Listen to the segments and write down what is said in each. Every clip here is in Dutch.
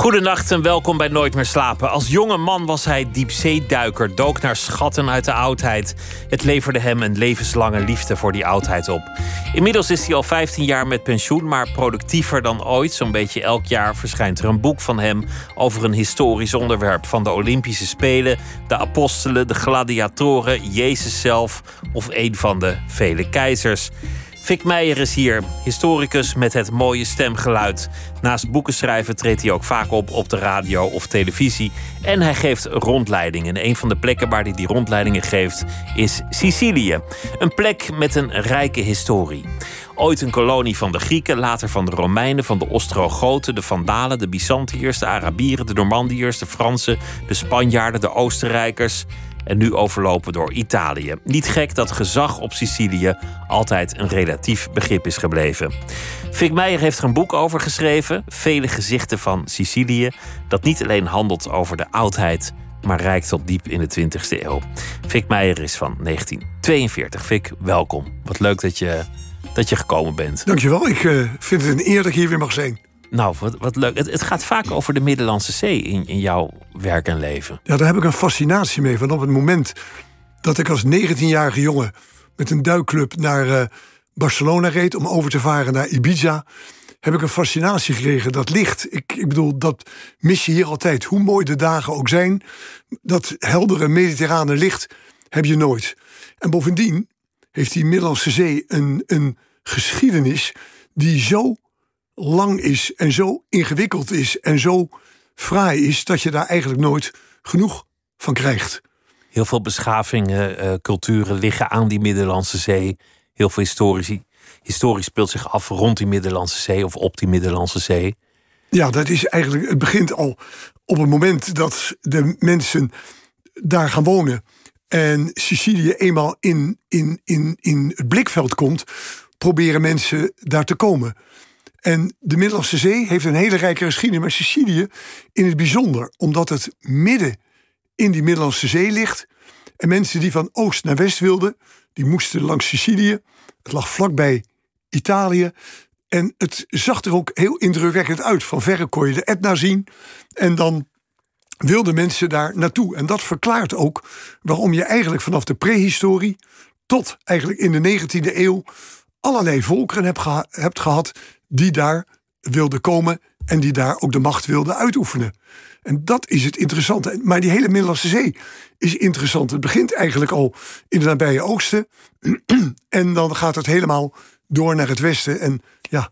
Goedenacht en welkom bij Nooit meer slapen. Als jonge man was hij diepzeeduiker, dook naar schatten uit de oudheid. Het leverde hem een levenslange liefde voor die oudheid op. Inmiddels is hij al 15 jaar met pensioen, maar productiever dan ooit. Zo'n beetje elk jaar verschijnt er een boek van hem over een historisch onderwerp. Van de Olympische Spelen, de apostelen, de gladiatoren, Jezus zelf of een van de vele keizers. Fik Meijer is hier, historicus met het mooie stemgeluid. Naast boekenschrijven treedt hij ook vaak op op de radio of televisie. En hij geeft rondleidingen. En een van de plekken waar hij die rondleidingen geeft is Sicilië. Een plek met een rijke historie. Ooit een kolonie van de Grieken, later van de Romeinen, van de Ostrogoten, de Vandalen, de Byzantiërs, de Arabieren, de Normandiërs, de Fransen, de Spanjaarden, de Oostenrijkers en nu overlopen door Italië. Niet gek dat gezag op Sicilië altijd een relatief begrip is gebleven. Fik Meijer heeft er een boek over geschreven, Vele gezichten van Sicilië, dat niet alleen handelt over de oudheid, maar reikt tot diep in de 20e eeuw. Fik Meijer is van 1942. Fik, welkom. Wat leuk dat je, dat je gekomen bent. Dankjewel, ik uh, vind het een eer dat ik hier weer mag zijn. Nou, wat, wat leuk. Het, het, gaat vaak over de Middellandse Zee in, in jouw werk en leven. Ja, daar heb ik een fascinatie mee. Van op het moment dat ik als 19-jarige jongen met een duikclub naar uh, Barcelona reed om over te varen naar Ibiza, heb ik een fascinatie gekregen. Dat licht, ik, ik bedoel, dat mis je hier altijd. Hoe mooi de dagen ook zijn, dat heldere mediterrane licht heb je nooit. En bovendien heeft die Middellandse Zee een, een geschiedenis die zo lang is en zo ingewikkeld is en zo fraai is dat je daar eigenlijk nooit genoeg van krijgt. Heel veel beschavingen, uh, culturen liggen aan die Middellandse Zee. Heel veel historici, historie speelt zich af rond die Middellandse Zee of op die Middellandse Zee. Ja, dat is eigenlijk. Het begint al op het moment dat de mensen daar gaan wonen. En Sicilië eenmaal in, in, in, in het blikveld komt, proberen mensen daar te komen. En de Middellandse Zee heeft een hele rijke geschiedenis, maar Sicilië in het bijzonder, omdat het midden in die Middellandse Zee ligt. En mensen die van oost naar west wilden, die moesten langs Sicilië. Het lag vlakbij Italië. En het zag er ook heel indrukwekkend uit. Van verre kon je de Etna zien. En dan wilden mensen daar naartoe. En dat verklaart ook waarom je eigenlijk vanaf de prehistorie tot eigenlijk in de 19e eeuw allerlei volkeren hebt, hebt gehad die daar wilden komen en die daar ook de macht wilden uitoefenen. En dat is het interessante. Maar die hele Middellandse Zee is interessant. Het begint eigenlijk al in de nabije oosten. en dan gaat het helemaal door naar het westen. En ja,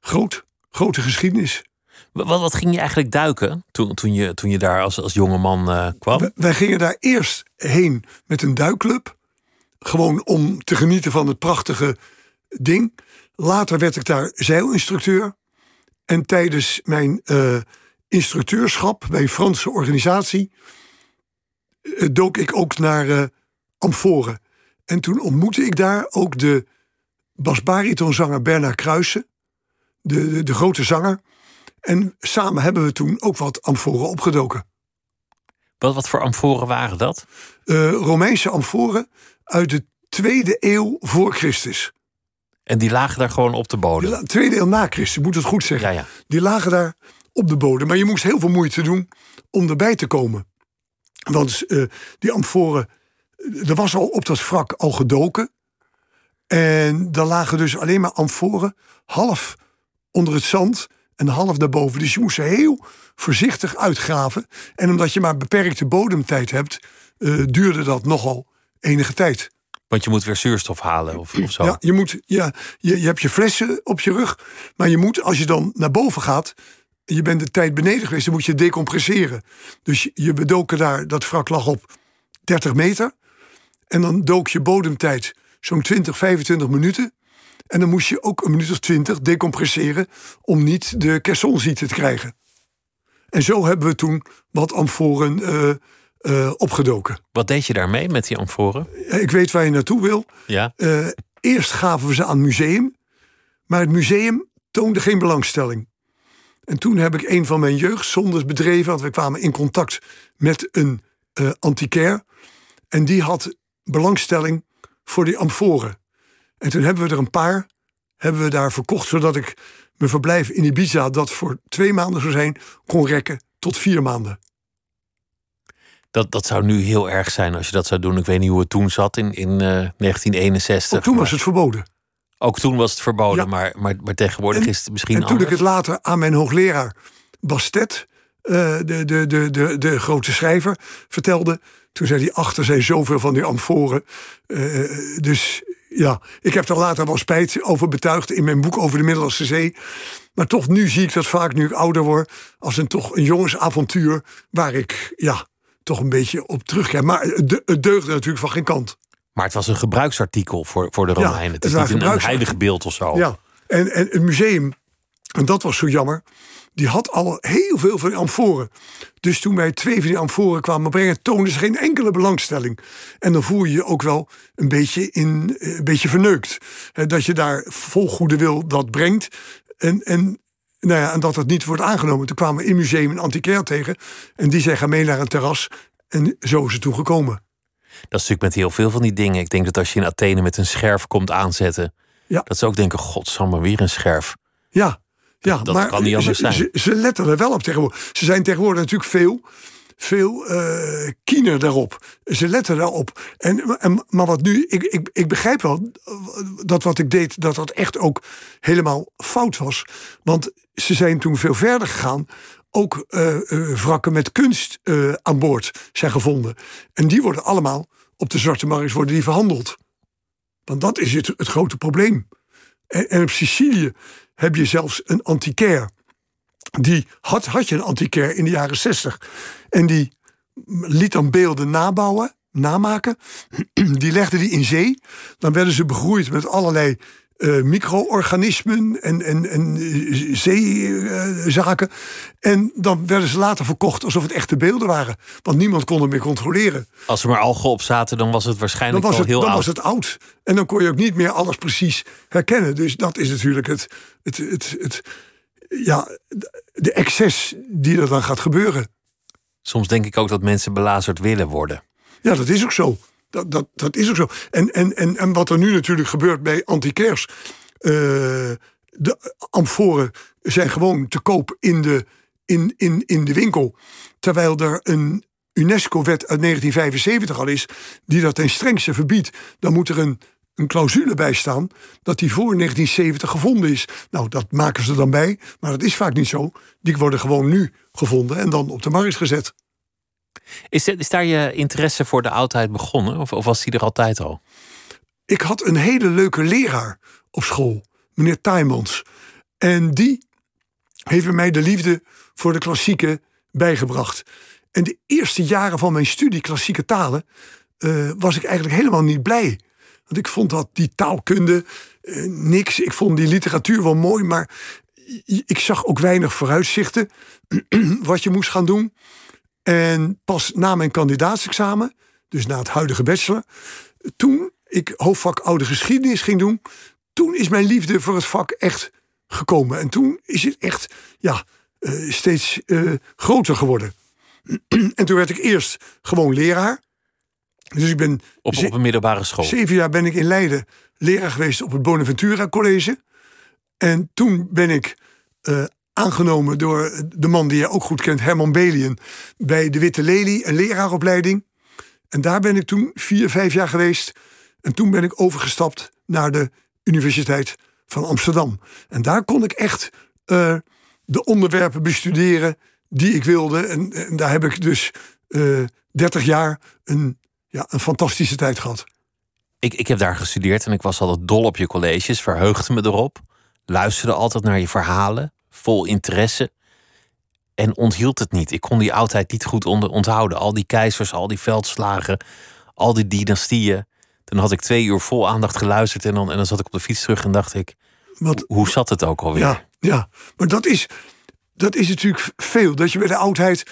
groot, grote geschiedenis. Wat, wat ging je eigenlijk duiken toen, toen, je, toen je daar als, als jonge man uh, kwam? Wij gingen daar eerst heen met een duikclub. Gewoon om te genieten van het prachtige ding. Later werd ik daar zeilinstructeur. En tijdens mijn uh, instructeurschap bij een Franse organisatie uh, dook ik ook naar uh, Amforen. En toen ontmoette ik daar ook de basbaritonzanger Bernard Kruijsen, de, de, de, grote zanger. En samen hebben we toen ook wat amforen opgedoken. Wat, wat voor amforen waren dat? Romeinse amforen uit de tweede eeuw voor Christus. En die lagen daar gewoon op de bodem? De tweede eeuw na Christus, moet het goed zeggen. Ja, ja. Die lagen daar op de bodem. Maar je moest heel veel moeite doen om erbij te komen. Want uh, die amforen, er was al op dat wrak al gedoken. En daar lagen dus alleen maar amforen, half onder het zand en half daarboven. Dus je moest ze heel voorzichtig uitgraven. En omdat je maar beperkte bodemtijd hebt, uh, duurde dat nogal enige tijd. Want je moet weer zuurstof halen of, zo. Ja, je, moet, ja je, je hebt je flessen op je rug. Maar je moet, als je dan naar boven gaat. Je bent de tijd beneden geweest, dan moet je decompresseren. Dus je, je bedoken daar, dat wrak lag op 30 meter. En dan dook je bodemtijd zo'n 20, 25 minuten. En dan moest je ook een minuut of 20 decompresseren. om niet de kersonziekte te krijgen. En zo hebben we toen wat amforen. Uh, uh, opgedoken. Wat deed je daarmee met die amforen? Ik weet waar je naartoe wil. Ja. Uh, eerst gaven we ze aan het museum. Maar het museum toonde geen belangstelling. En toen heb ik een van mijn jeugdzondes bedreven, want we kwamen in contact met een uh, antiquair. En die had belangstelling voor die amforen. En toen hebben we er een paar hebben we daar verkocht, zodat ik mijn verblijf in Ibiza, dat voor twee maanden zou zijn, kon rekken tot vier maanden. Dat, dat zou nu heel erg zijn als je dat zou doen. Ik weet niet hoe het toen zat in, in uh, 1961. Ook toen was het verboden. Ook toen was het verboden, maar, maar, maar tegenwoordig is het misschien En toen ik het later aan mijn hoogleraar Bastet, uh, de, de, de, de, de grote schrijver, vertelde... toen zei hij, achter zijn zoveel van die amforen. Uh, dus ja, ik heb er later wel spijt over betuigd in mijn boek over de Middellandse Zee. Maar toch, nu zie ik dat vaak, nu ik ouder word, als een toch een jongensavontuur waar ik ja, toch een beetje op terugkijk. Maar het, deugde natuurlijk van geen kant. Maar het was een gebruiksartikel voor, voor de Romeinen. Ja, het is niet een, heilige beeld of zo. Ja, en, en het museum, en dat was zo jammer, die had al heel veel van die amforen. Dus toen wij twee van die amforen kwamen brengen, toonden ze geen enkele belangstelling. En dan voel je je ook wel een beetje, in, een beetje verneukt. Dat je daar vol goede wil dat brengt. En, en, nou ja, en dat het niet wordt aangenomen. Toen kwamen we in museum een antiquair tegen. En die zei, ga mee naar een terras. En zo is het toen gekomen. Dat is natuurlijk met heel veel van die dingen. Ik denk dat als je in Athene met een scherf komt aanzetten... Ja. dat ze ook denken, godsamme, weer een scherf. Ja, ja, dat maar kan niet anders ze, zijn. Ze, ze, letten er wel op tegenwoordig. Ze zijn tegenwoordig natuurlijk veel, veel uh, kiener daarop. Ze letten daarop. En, en, maar wat nu, ik, ik, ik begrijp wel dat wat ik deed, dat dat echt ook helemaal fout was. Want ze zijn toen veel verder gegaan. Ook uh, uh, wrakken met kunst aan boord zijn gevonden. En die worden allemaal op de zwarte markt worden die verhandeld. Want dat is het, het grote probleem. En, en op Sicilië heb je zelfs een antiquair. Die had, had je een antiquair in de jaren 60. En die liet dan beelden nabouwen, namaken. Die legde die in zee. Dan werden ze begroeid met allerlei uh, micro-organismen en, en, en uh, zeezaken. Uh, en dan werden ze later verkocht alsof het echte beelden waren. Want niemand kon het meer controleren. Als er maar algen op zaten, dan was het waarschijnlijk dan was het, al heel dan oud. Dan was het oud. En dan kon je ook niet meer alles precies herkennen. Dus dat is natuurlijk het, het, het, het ja, de excess die er dan gaat gebeuren. Soms denk ik ook dat mensen belazerd willen worden. Ja, dat is ook zo. Dat, dat, dat is ook zo. En, en, en, en wat er nu natuurlijk gebeurt bij antiquairs. Uh, de amforen zijn gewoon te koop in de, in, in, in de winkel. Terwijl er een UNESCO-wet uit 1975 al is. die dat ten strengste verbiedt. Dan moet er een, een clausule bij staan. dat die voor 1970 gevonden is. Nou, dat maken ze dan bij. Maar dat is vaak niet zo. Die worden gewoon nu gevonden en dan op de markt gezet. Is, daar je interesse voor de oudheid begonnen? Of, of was die er altijd al? Ik had een hele leuke leraar op school, meneer Tijmans. En die heeft mij de liefde voor de klassieke bijgebracht. En de eerste jaren van mijn studie klassieke talen uh, was ik eigenlijk helemaal niet blij. Want ik vond dat die taalkunde uh, niks. Ik vond die literatuur wel mooi, maar ik zag ook weinig vooruitzichten wat je moest gaan doen. En pas na mijn kandidaatsexamen, dus na het huidige bachelor, toen ik hoofdvak oude geschiedenis ging doen, toen is mijn liefde voor het vak echt gekomen. En toen is het echt ja, uh, steeds uh, groter geworden. en toen werd ik eerst gewoon leraar. Dus ik ben op, op een middelbare school. Zeven jaar ben ik in Leiden leraar geweest op het Bonaventura College. En toen ben ik uh, aangenomen door de man die je ook goed kent, Herman Belien, bij de Witte Lelie, een leraaropleiding. En daar ben ik toen vier, vijf jaar geweest. En toen ben ik overgestapt naar de Universiteit van Amsterdam. En daar kon ik echt uh, de onderwerpen bestuderen die ik wilde. En, daar heb ik dus uh, 30 jaar een, ja, een fantastische tijd gehad. Ik, ik heb daar gestudeerd en ik was altijd dol op je colleges, verheugde me erop. Luisterde altijd naar je verhalen vol interesse. En onthield het niet. Ik kon die oudheid niet goed onthouden. Al die keizers, al die veldslagen, al die dynastieën. Dan had ik twee uur vol aandacht geluisterd en dan, en dan zat ik op de fiets terug en dacht ik: Wat, hoe zat het ook alweer? Ja, ja. maar dat is, dat is natuurlijk veel. Dat je bij de oudheid.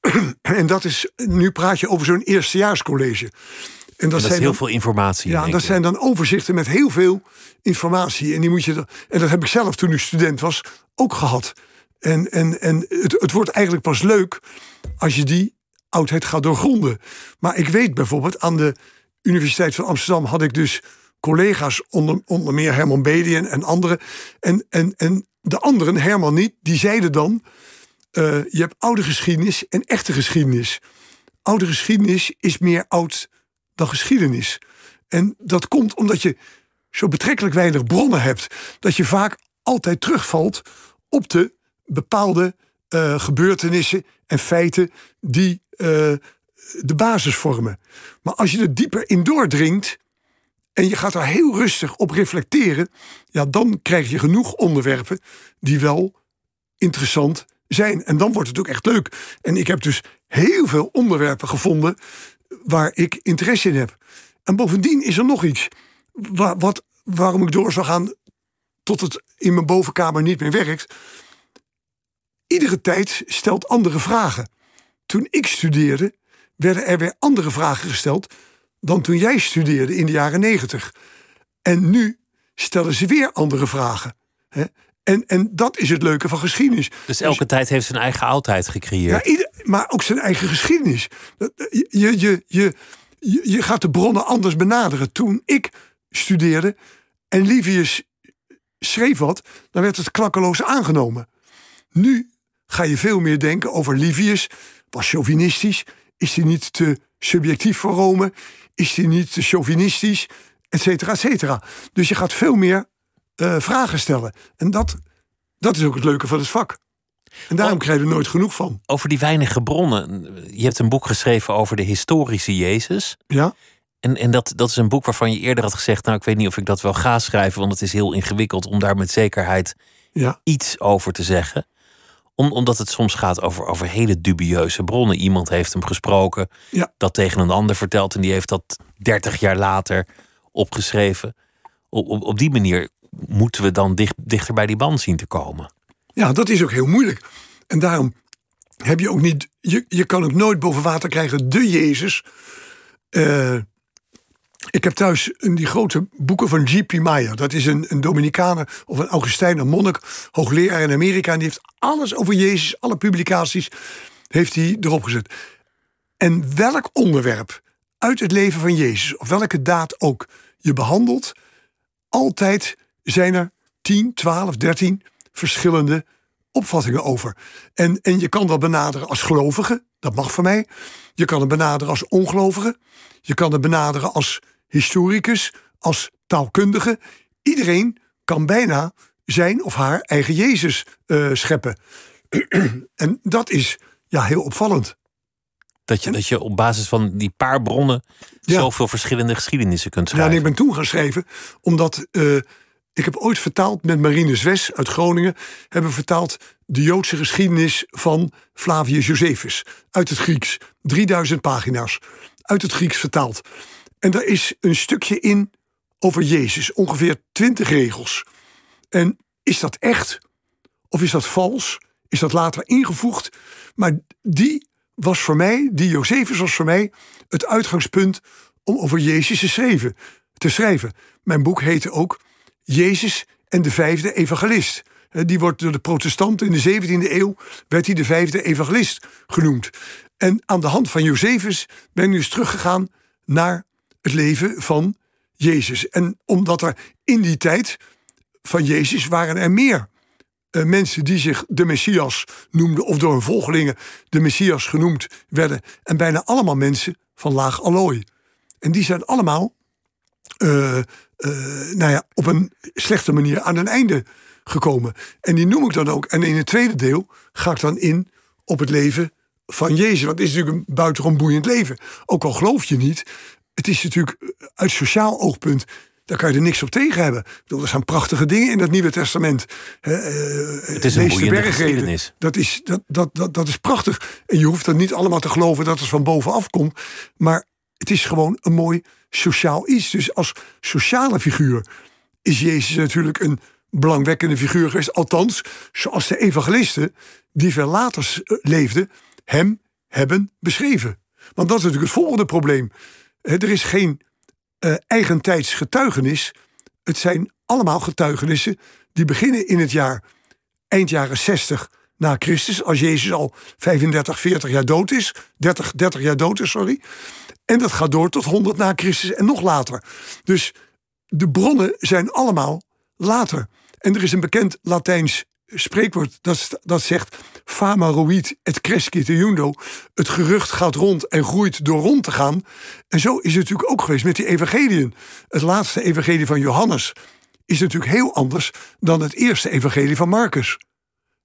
En dat is, nu praat je over zo'n eerstejaarscollege. En dat, dat is zijn heel dan- veel informatie. Ja, dat zijn dan overzichten met heel veel informatie. En, die moet je en dat heb ik zelf toen ik student was ook gehad. En, en, en het, het wordt eigenlijk pas leuk als je die oudheid gaat doorgronden. Maar ik weet bijvoorbeeld, aan de Universiteit van Amsterdam had ik dus collega's, onder, onder meer Herman Bedien en anderen. En, en, en de anderen, Herman niet, die zeiden dan... eh, je hebt oude geschiedenis en echte geschiedenis. Oude geschiedenis is meer oud dan geschiedenis. En dat komt omdat je zo betrekkelijk weinig bronnen hebt. Dat je vaak altijd terugvalt op de bepaalde eh, gebeurtenissen en feiten die eh, de basis vormen. Maar als je er dieper in doordringt en je gaat er heel rustig op reflecteren, ja, dan krijg je genoeg onderwerpen die wel interessant zijn. En dan wordt het ook echt leuk. En ik heb dus heel veel onderwerpen gevonden waar ik interesse in heb. En bovendien is er nog iets wa- wat, waarom ik door zou gaan tot het in mijn bovenkamer niet meer werkt. Iedere tijd stelt andere vragen. Toen ik studeerde, werden er weer andere vragen gesteld dan toen jij studeerde in de jaren negentig. En nu stellen ze weer andere vragen. hè. En, en dat is het leuke van geschiedenis. Dus elke tijd heeft zijn eigen oudheid Ja, gecreëerd. ieder- maar ook zijn eigen geschiedenis. Je, je, je, je, je gaat de bronnen anders benaderen. Toen ik studeerde en Livius schreef wat, dan werd het klakkeloos aangenomen. Nu ga je veel meer denken over Livius. Was chauvinistisch? Is hij niet te subjectief voor Rome? Is hij niet te chauvinistisch? Et cetera, et cetera. Dus je gaat veel meer eh, vragen stellen. En dat, dat is ook het leuke van het vak. En daarom Oh. krijg je er nooit genoeg van. Over die weinige bronnen. Je hebt een boek geschreven over de historische Jezus. Ja? En, en dat, dat is een boek waarvan je eerder had gezegd... nou, ik weet niet of ik dat wel ga schrijven... want het is heel ingewikkeld om daar met zekerheid Ja, iets over te zeggen. Om, omdat het soms gaat over, over hele dubieuze bronnen. Iemand heeft hem gesproken, Ja. dat tegen een ander verteld... en die heeft dat dertig jaar later opgeschreven. Op, op, op die manier moeten we dan dicht, dichter bij die band zien te komen. ja, dat is ook heel moeilijk. En daarom heb je ook niet. Je, je kan ook nooit boven water krijgen de Jezus. Eh, ik heb thuis die grote boeken van G.P. Meyer. Dat is een, een of een Augustijner monnik, hoogleraar in Amerika. En die heeft alles over Jezus, alle publicaties, heeft hij erop gezet. En welk onderwerp uit het leven van Jezus, of welke daad ook, je behandelt, altijd zijn er 10, 12, 13 verschillende opvattingen over. En, en je kan dat benaderen als gelovige, dat mag voor mij. Je kan het benaderen als ongelovige. Je kan het benaderen als historicus, als taalkundige. Iedereen kan bijna zijn of haar eigen Jezus eh, scheppen. en dat is ja, heel opvallend. Dat je, dat je op basis van die paar bronnen Ja. zoveel verschillende geschiedenissen kunt Ja, en schrijven. ik ben toen gaan schrijven, omdat eh, ik heb ooit vertaald met Marinus Wes uit Groningen, hebben vertaald de Joodse geschiedenis van Flavius Josephus uit het Grieks. 3000 pagina's uit het Grieks vertaald. En daar is een stukje in over Jezus, ongeveer 20 regels. En is dat echt? Of is dat vals? Is dat later ingevoegd? Maar die was voor mij, die Josephus was voor mij het uitgangspunt om over Jezus te schrijven. Te schrijven. Mijn boek heette ook Jezus en de vijfde evangelist. Die wordt door de protestanten in de 17e eeuw werd hij de vijfde evangelist genoemd. En aan de hand van Josephus ben ik dus teruggegaan naar het leven van Jezus. En omdat er in die tijd van Jezus waren er meer eh, mensen die zich de Messias noemden... of door hun volgelingen de Messias genoemd werden. En bijna allemaal mensen van laag allooi. En die zijn allemaal eh, eh, nou ja, op een slechte manier aan een einde gekomen. En die noem ik dan ook. En in het tweede deel ga ik dan in op het leven van Jezus. Want het is natuurlijk een buitengewoon boeiend leven. Ook al geloof je niet. Het is natuurlijk eh, uit sociaal oogpunt. Daar kan je er niks op tegen hebben. Er zijn prachtige dingen in het Nieuwe Testament. Eh, Het is een boeiende geschiedenis. Dat is, dat, dat, dat, dat is prachtig. En je hoeft er niet allemaal te geloven dat het van bovenaf komt. Maar het is gewoon een mooi sociaal iets. Dus als sociale figuur is Jezus natuurlijk een belangwekkende figuur geweest. Althans, zoals de evangelisten, die veel later eh, leefden, hem hebben beschreven. Want dat is natuurlijk het volgende probleem. Er is geen eh, eigentijds getuigenis. Het zijn allemaal getuigenissen die beginnen in het jaar eind jaren 60 na Christus, als Jezus al 35, 40 jaar dood is, 30, 30 jaar dood is, sorry. En dat gaat door tot 100 na Christus en nog later. Dus de bronnen zijn allemaal later. En er is een bekend Latijns spreekwoord dat, dat zegt: Fama ruit et crescit iundo. Het gerucht gaat rond en groeit door rond te gaan. En zo is het natuurlijk ook geweest met die evangeliën. Het laatste evangelie van Johannes is natuurlijk heel anders dan het eerste evangelie van Marcus.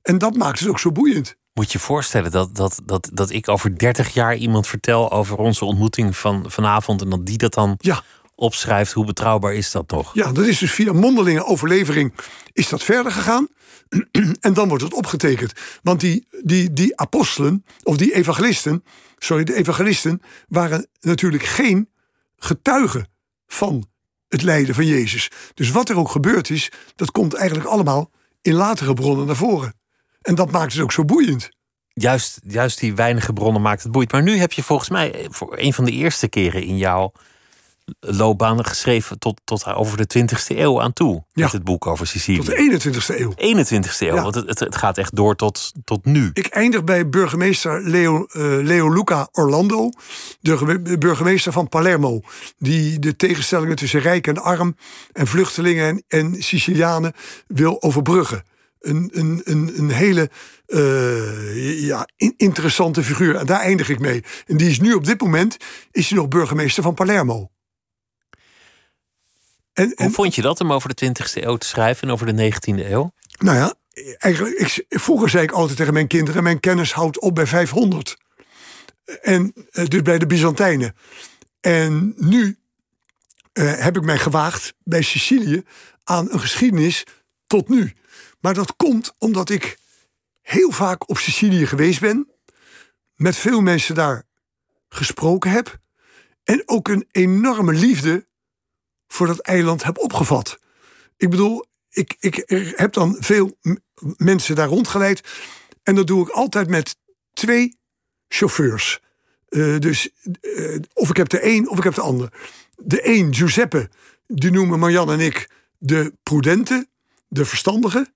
En dat maakt het ook zo boeiend. Moet je voorstellen dat, dat, dat, dat ik over 30 jaar iemand vertel over onze ontmoeting van vanavond en dat die dat dan Ja, opschrijft. Hoe betrouwbaar is dat nog? ja dat is dus via mondelinge overlevering is dat verder gegaan. en dan wordt het opgetekend. Want die, die, die apostelen, of die evangelisten, sorry, de evangelisten waren natuurlijk geen getuigen van het lijden van Jezus. Dus wat er ook gebeurd is, dat komt eigenlijk allemaal in latere bronnen naar voren. En dat maakt het ook zo boeiend. Juist, juist die weinige bronnen maakt het boeiend. Maar nu heb je volgens mij voor een van de eerste keren in jouw loopbaan geschreven tot, tot over de 20e eeuw aan toe. Ja. Met het boek over Sicilië. Tot de 21ste eeuw. 21e eeuw, Ja. want het, het, gaat echt door tot, tot nu. Ik eindig bij burgemeester Leo, eh, Leo Luca Orlando, de ge- burgemeester van Palermo, die de tegenstellingen tussen rijk en arm en vluchtelingen en, en Sicilianen wil overbruggen. Een, een, een, een hele eh, ja, in- interessante figuur. En daar eindig ik mee. En die is nu op dit moment is hij nog burgemeester van Palermo. En, en Hoe vond je dat om over de 20e eeuw te schrijven en over de 19e eeuw? Nou ja, eigenlijk, ik, vroeger zei ik altijd tegen mijn kinderen: mijn kennis houdt op bij 500. En eh, dus bij de Byzantijnen. En nu eh, heb ik mij gewaagd bij Sicilië aan een geschiedenis tot nu. Maar dat komt omdat ik heel vaak op Sicilië geweest ben, met veel mensen daar gesproken heb en ook een enorme liefde voor dat eiland heb opgevat. Ik bedoel, ik, ik heb dan veel mensen daar rondgeleid. En dat doe ik altijd met twee chauffeurs. Eh, dus eh, of ik heb de een of ik heb de ander. De een, Giuseppe, die noemen Marianne en ik de prudente, de verstandige.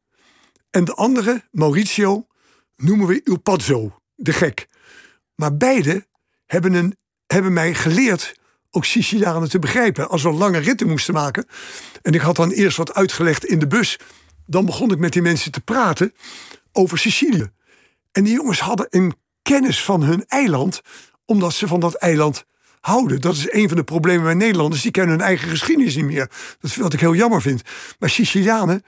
En de andere, Maurizio, noemen we Il de gek. Maar beide hebben, een, hebben mij geleerd ook Sicilianen te begrijpen. Als we lange ritten moesten maken. En ik had dan eerst wat uitgelegd in de bus. Dan begon ik met die mensen te praten over Sicilië. En die jongens hadden een kennis van hun eiland, omdat ze van dat eiland houden. Dat is een van de problemen bij Nederlanders. Die kennen hun eigen geschiedenis niet meer. Dat is wat ik heel jammer vind. Maar Sicilianen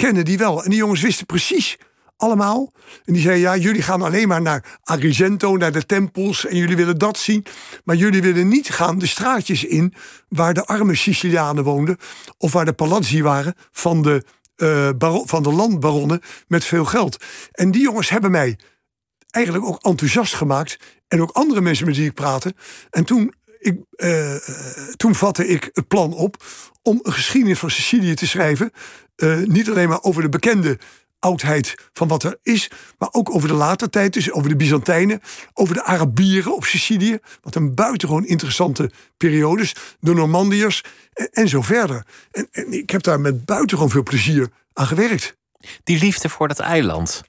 kennen die wel. En die jongens wisten precies allemaal. En die zeiden, ja, jullie gaan alleen maar naar Agrigento, naar de tempels... en jullie willen dat zien. Maar jullie willen niet gaan de straatjes in... waar de arme Sicilianen woonden... of waar de palazzi waren van de, baro- van de landbaronnen met veel geld. En die jongens hebben mij eigenlijk ook enthousiast gemaakt. En ook andere mensen met wie ik praatte. En toen, ik, eh, eh, toen vatte ik het plan op om een geschiedenis van Sicilië te schrijven. Eh, niet alleen maar over de bekende oudheid van wat er is, maar ook over de later tijd, dus over de Byzantijnen, over de Arabieren op Sicilië, wat een buitengewoon interessante periode is, de Normandiërs en, en zo verder. En, en ik heb daar met buitengewoon veel plezier aan gewerkt. Die liefde voor dat eiland.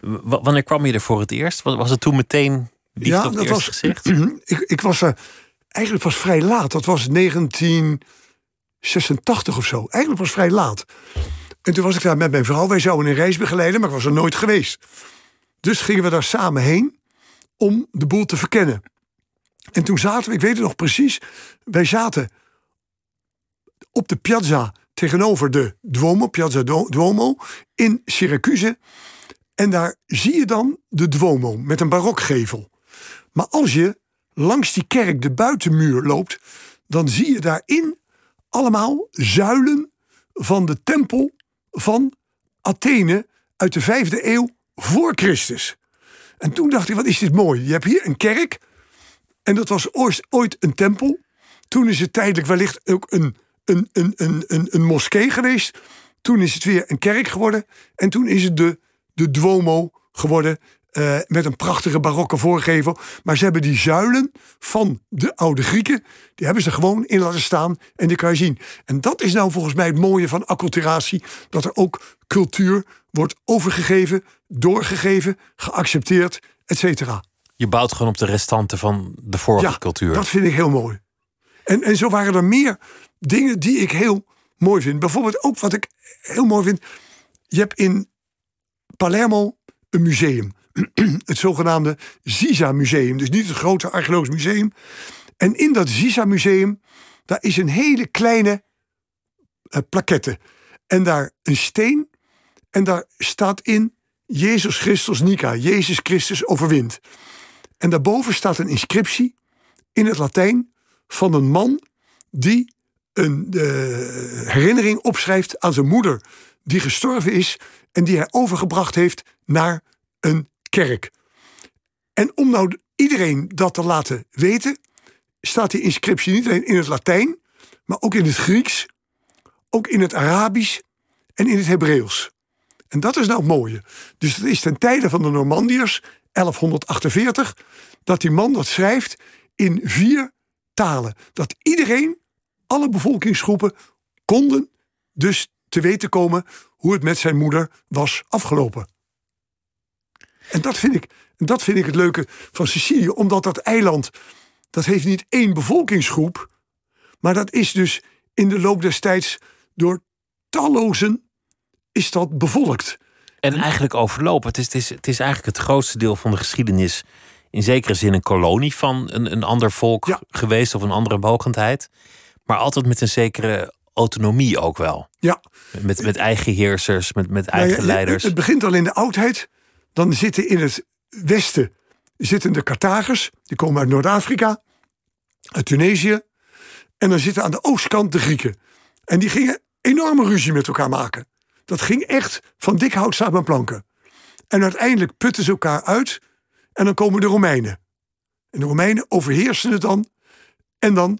W- wanneer kwam je er voor het eerst? Was was het toen meteen liefde op het eerste gezicht? ik, ik was er eigenlijk pas vrij laat. Dat was 1986 of zo. Eigenlijk was vrij laat. En toen was ik daar met mijn vrouw. Wij zouden een reis begeleiden, maar ik was er nooit geweest. Dus gingen we daar samen heen om de boel te verkennen. En toen zaten we, ik weet het nog precies, wij zaten op de piazza tegenover de Duomo, Piazza Du- Duomo, in Syracuse. En daar zie je dan de Duomo met een barokgevel. Maar als je langs die kerk de buitenmuur loopt, dan zie je daarin allemaal zuilen van de tempel van Athene uit de vijfde eeuw voor Christus. En toen dacht ik, wat is dit mooi. Je hebt hier een kerk en dat was ooit, een tempel. Toen is het tijdelijk wellicht ook een, een, een, een, een, een moskee geweest. Toen is het weer een kerk geworden. En toen is het de, de Duomo geworden. Eh, met een prachtige barokke voorgevel. Maar ze hebben die zuilen van de oude Grieken, die hebben ze gewoon in laten staan en die kan je zien. En dat is nou volgens mij het mooie van acculturatie, dat er ook cultuur wordt overgegeven, doorgegeven, geaccepteerd, et cetera. Je bouwt gewoon op de restanten van de vorige cultuur. Dat vind ik heel mooi. En, en zo waren er meer dingen die ik heel mooi vind. Bijvoorbeeld ook wat ik heel mooi vind. Je hebt in Palermo een museum. Het zogenaamde Zisa Museum. Dus niet het grote archeologisch museum. En in dat Zisa Museum, daar is een hele kleine uh, plaquette. En daar een steen. En daar staat in Jezus Christus Nica. Jezus Christus overwint. En daarboven staat een inscriptie in het Latijn van een man die een herinnering opschrijft aan zijn moeder, die gestorven is en die hij overgebracht heeft naar een kerk. En om nou iedereen dat te laten weten, staat die inscriptie niet alleen in het Latijn, maar ook in het Grieks, ook in het Arabisch en in het Hebreeuws. En dat is nou het mooie. Dus het is ten tijde van de Normandiërs, 1148, dat die man dat schrijft in vier talen. Dat iedereen, alle bevolkingsgroepen, konden dus te weten komen hoe het met zijn moeder was afgelopen. En dat vind ik, dat vind ik het leuke van Sicilië, omdat dat eiland, dat heeft niet één bevolkingsgroep, maar dat is dus in de loop des tijds door tallozen is dat bevolkt. En eigenlijk overlopen. Het is, het, is, het is eigenlijk het grootste deel van de geschiedenis in zekere zin een kolonie van een, een ander volk geweest of een andere mogendheid. Maar altijd met een zekere autonomie ook wel. Ja. Met, met eigen heersers, met, met nou eigen leiders. Het begint al in de oudheid. Dan zitten in het westen zitten de Carthagers. Die komen uit Noord-Afrika, uit Tunesië. En dan zitten aan de oostkant de Grieken. En die gingen enorme ruzie met elkaar maken. Dat ging echt van dik hout samen planken. En uiteindelijk putten ze elkaar uit en dan komen de Romeinen. En de Romeinen overheersen het dan. En dan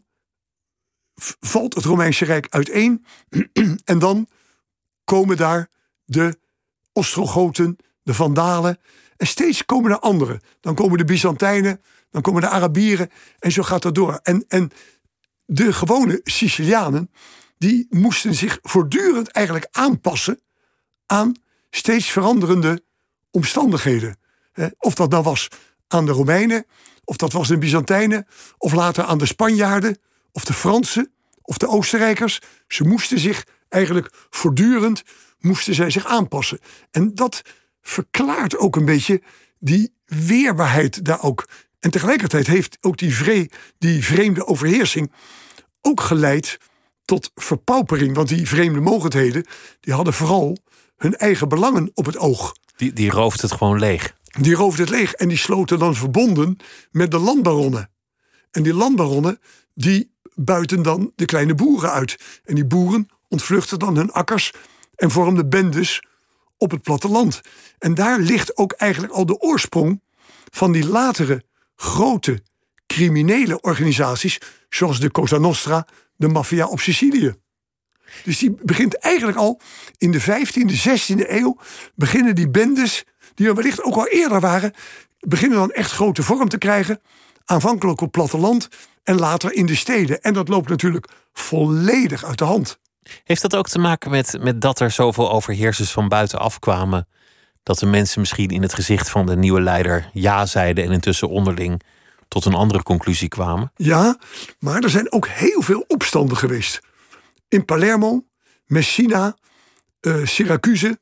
valt het Romeinse Rijk uiteen. en dan komen daar de Ostrogoten, de Vandalen. En steeds komen er anderen. Dan komen de Byzantijnen, dan komen de Arabieren. En zo gaat dat door. En, en de gewone Sicilianen, die moesten zich voortdurend eigenlijk aanpassen aan steeds veranderende omstandigheden. Of dat nou was aan de Romeinen, of dat was de Byzantijnen, of later aan de Spanjaarden, of de Fransen, of de Oostenrijkers. Ze moesten zich eigenlijk voortdurend moesten zij zich aanpassen. En dat verklaart ook een beetje die weerbaarheid daar ook. En tegelijkertijd heeft ook die, vre die vreemde overheersing ook geleid tot verpaupering. Want die vreemde mogendheden die hadden vooral hun eigen belangen op het oog. Die, die rooft het gewoon leeg. Die roofde het leeg en die sloten dan verbonden met de landbaronnen. En die landbaronnen die buiten dan de kleine boeren uit. En die boeren ontvluchten dan hun akkers en vormden bendes op het platteland. En daar ligt ook eigenlijk al de oorsprong van die latere grote criminele organisaties, zoals de Cosa Nostra, de maffia op Sicilië. Dus die begint eigenlijk al in de 15e, 16e eeuw, beginnen die bendes die er wellicht ook al eerder waren, beginnen dan echt grote vorm te krijgen. Aanvankelijk op platteland en later in de steden. En dat loopt natuurlijk volledig uit de hand. Heeft dat ook te maken met, met dat er zoveel overheersers van buitenaf kwamen? Dat de mensen misschien in het gezicht van de nieuwe leider ja zeiden en intussen onderling tot een andere conclusie kwamen? Ja, maar er zijn ook heel veel opstanden geweest. In Palermo, Messina, uh, Syracuse,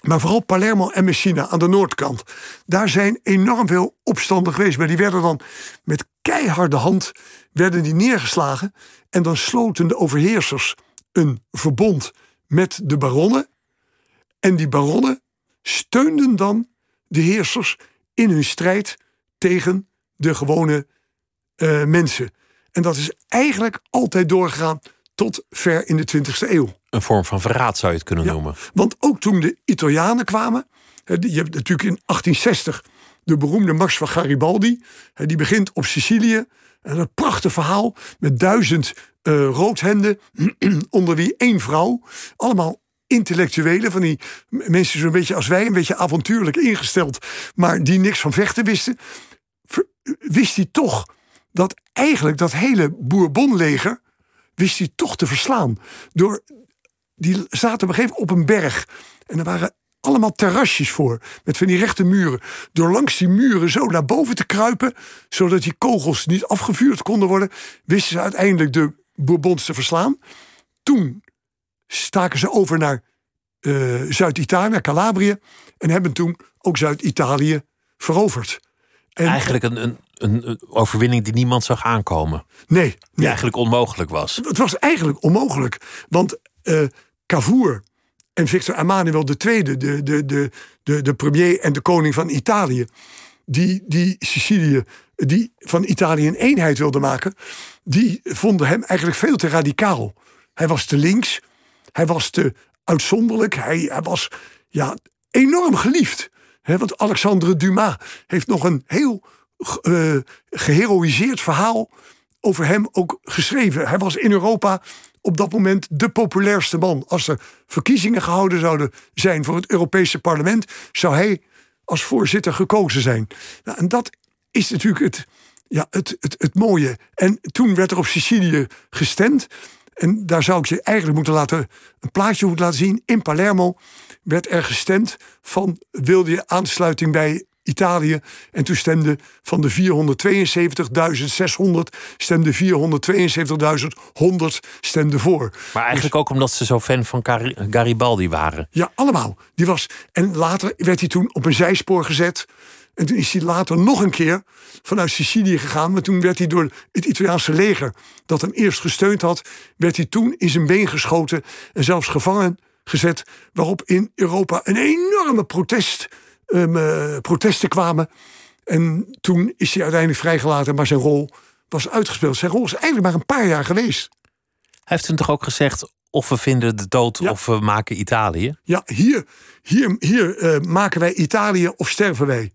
maar vooral Palermo en Messina aan de noordkant. Daar zijn enorm veel opstanden geweest. Maar die werden dan met keiharde hand werden die neergeslagen. En dan sloten de overheersers een verbond met de baronnen. En die baronnen steunden dan de heersers in hun strijd tegen de gewone uh, mensen. En dat is eigenlijk altijd doorgegaan tot ver in de 20e eeuw. Een vorm van verraad zou je het kunnen noemen. Want ook toen de Italianen kwamen, je hebt natuurlijk in 1860 de beroemde Mars van Garibaldi, die begint op Sicilië. En een prachtig verhaal met duizend uh, roodhenden, onder wie één vrouw. Allemaal intellectuelen, van die mensen zo'n beetje als wij, een beetje avontuurlijk ingesteld, maar die niks van vechten wisten, wist hij toch dat eigenlijk dat hele Bourbonleger wist hij toch te verslaan. Door, die zaten op een op een berg. En er waren allemaal terrasjes voor. Met van die rechte muren. Door langs die muren zo naar boven te kruipen. Zodat die kogels niet afgevuurd konden worden. Wisten ze uiteindelijk de Bourbons te verslaan. Toen staken ze over naar eh, Zuid-Italië, naar Calabrië. En hebben toen ook Zuid-Italië veroverd. En, Eigenlijk een, een, een overwinning die niemand zag aankomen. Nee, Die nee. eigenlijk onmogelijk was. Het was eigenlijk onmogelijk. Want eh Cavour en Victor Emmanuel II, de, de, de, de, de premier en de koning van Italië, die, die Sicilië, die van Italië een eenheid wilde maken, die vonden hem eigenlijk veel te radicaal. Hij was te links, hij was te uitzonderlijk, hij, hij was ja, enorm geliefd. Want Alexandre Dumas heeft nog een heel eh geheroïseerd verhaal over hem ook geschreven. Hij was in Europa op dat moment de populairste man. Als er verkiezingen gehouden zouden zijn voor het Europese parlement, zou hij als voorzitter gekozen zijn. Nou, en dat is natuurlijk het, ja, het, het, het mooie. En toen werd er op Sicilië gestemd. En daar zou ik je eigenlijk moeten laten, een plaatje moeten laten zien. In Palermo werd er gestemd van wilde je aansluiting bij Italië. En toen stemde van de 472.600 stemde 472.100 stemde voor. Maar eigenlijk ook omdat ze zo fan van Gari- Garibaldi waren. Ja, allemaal. Die was, en later werd hij toen op een zijspoor gezet. En toen is hij later nog een keer vanuit Sicilië gegaan. Maar toen werd hij door het Italiaanse leger, dat hem eerst gesteund had, werd hij toen in zijn been geschoten en zelfs gevangen gezet. Waarop in Europa een enorme protest, eh, protesten kwamen. En toen is hij uiteindelijk vrijgelaten, maar zijn rol was uitgespeeld. Zijn rol is eigenlijk maar een paar jaar geweest. Hij heeft toen toch ook gezegd: of we vinden de dood Ja. of we maken Italië. Ja, hier, hier, hier eh, maken wij Italië of sterven wij.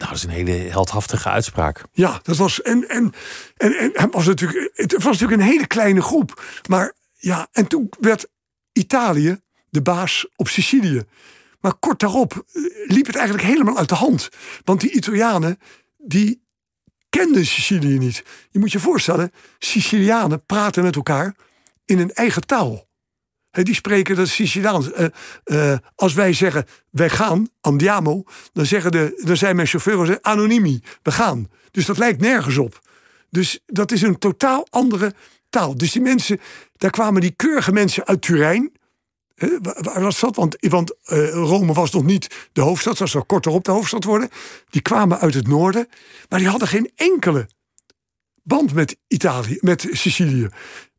Nou, dat is een hele heldhaftige uitspraak. Ja, dat was. En, en, en, en was natuurlijk, het was natuurlijk een hele kleine groep. Maar ja, en toen werd Italië de baas op Sicilië. Maar kort daarop eh, liep het eigenlijk helemaal uit de hand. Want die Italianen, die kenden Sicilië niet. Je moet je voorstellen, Sicilianen praten met elkaar in een eigen taal. Die spreken dat Siciliaans. Eh, eh, als wij zeggen, wij gaan, andiamo, dan, zeggen de, dan zijn mijn chauffeurs anonimi, we gaan. Dus dat lijkt nergens op. Dus dat is een totaal andere taal. Dus die mensen, daar kwamen die keurige mensen uit Turijn. Waar, was dat? Want, want eh, Rome was nog niet de hoofdstad, dat zou kort erop de hoofdstad worden. Die kwamen uit het noorden, maar die hadden geen enkele band met Italië, met Sicilië.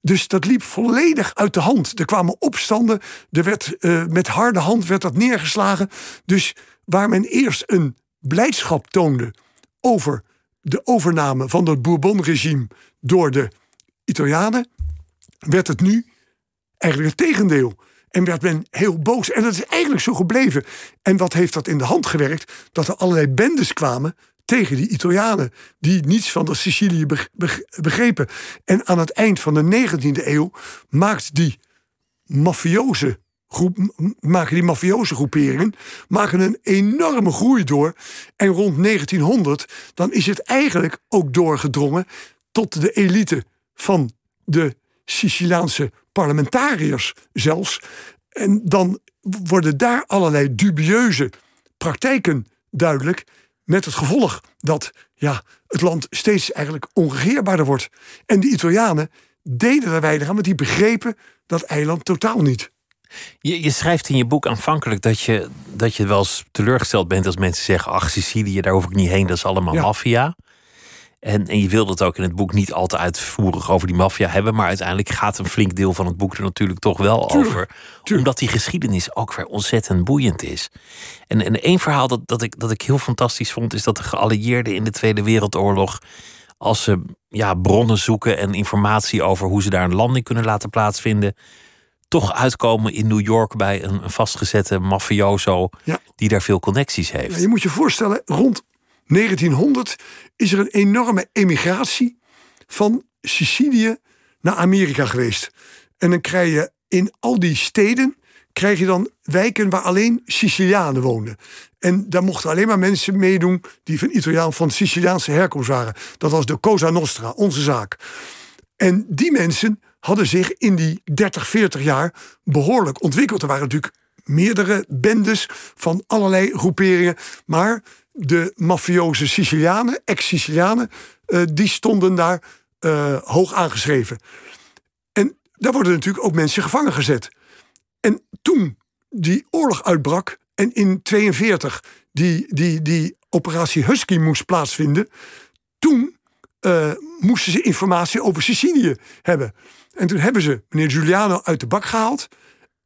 Dus dat liep volledig uit de hand. Er kwamen opstanden, er werd, eh, met harde hand werd dat neergeslagen. Dus waar men eerst een blijdschap toonde over de overname van het Bourbon-regime door de Italianen, werd het nu eigenlijk het tegendeel. En werd men heel boos. En dat is eigenlijk zo gebleven. En wat heeft dat in de hand gewerkt? Dat er allerlei bendes kwamen tegen die Italianen. Die niets van de Sicilië beg- beg- begrepen. En aan het eind van de 19e eeuw maakt die mafioze groep, maken die mafioze groeperingen maken een enorme groei door. En rond 1900 dan is het eigenlijk ook doorgedrongen tot de elite van de Siciliaanse parlementariërs zelfs. En dan worden daar allerlei dubieuze praktijken duidelijk. Met het gevolg dat ja, het land steeds eigenlijk onregeerbaarder wordt. En de Italianen deden er weinig aan, want die begrepen dat eiland totaal niet. Je, je schrijft in je boek aanvankelijk dat je, dat je wel eens teleurgesteld bent als mensen zeggen: Ach, Sicilië, daar hoef ik niet heen, dat is allemaal Ja. maffia. En, en je wilde het ook in het boek niet al te uitvoerig over die maffia hebben, maar uiteindelijk gaat een flink deel van het boek er natuurlijk toch wel Tuurlijk, over. tuurlijk. Omdat die geschiedenis ook weer ontzettend boeiend is. En, en één verhaal dat, dat, ik, dat ik heel fantastisch vond, is dat de geallieerden in de Tweede Wereldoorlog, als ze ja, bronnen zoeken en informatie over hoe ze daar een landing kunnen laten plaatsvinden, toch uitkomen in New York bij een, een vastgezette mafioso Ja. die daar veel connecties heeft. Ja, je moet je voorstellen, rond 1900 is er een enorme emigratie van Sicilië naar Amerika geweest. En dan krijg je in al die steden krijg je dan wijken waar alleen Sicilianen woonden. En daar mochten alleen maar mensen meedoen die van Italiaan van Siciliaanse herkomst waren. Dat was de Cosa Nostra, onze zaak. En die mensen hadden zich in die 30, 40 jaar behoorlijk ontwikkeld. Er waren natuurlijk meerdere bendes van allerlei groeperingen. Maar de mafioze Sicilianen, ex-Sicilianen, uh, die stonden daar uh, hoog aangeschreven. En daar worden natuurlijk ook mensen gevangen gezet. En toen die oorlog uitbrak en in 42 die, die, die operatie Husky moest plaatsvinden, toen uh, moesten ze informatie over Sicilië hebben. En toen hebben ze meneer Giuliano uit de bak gehaald.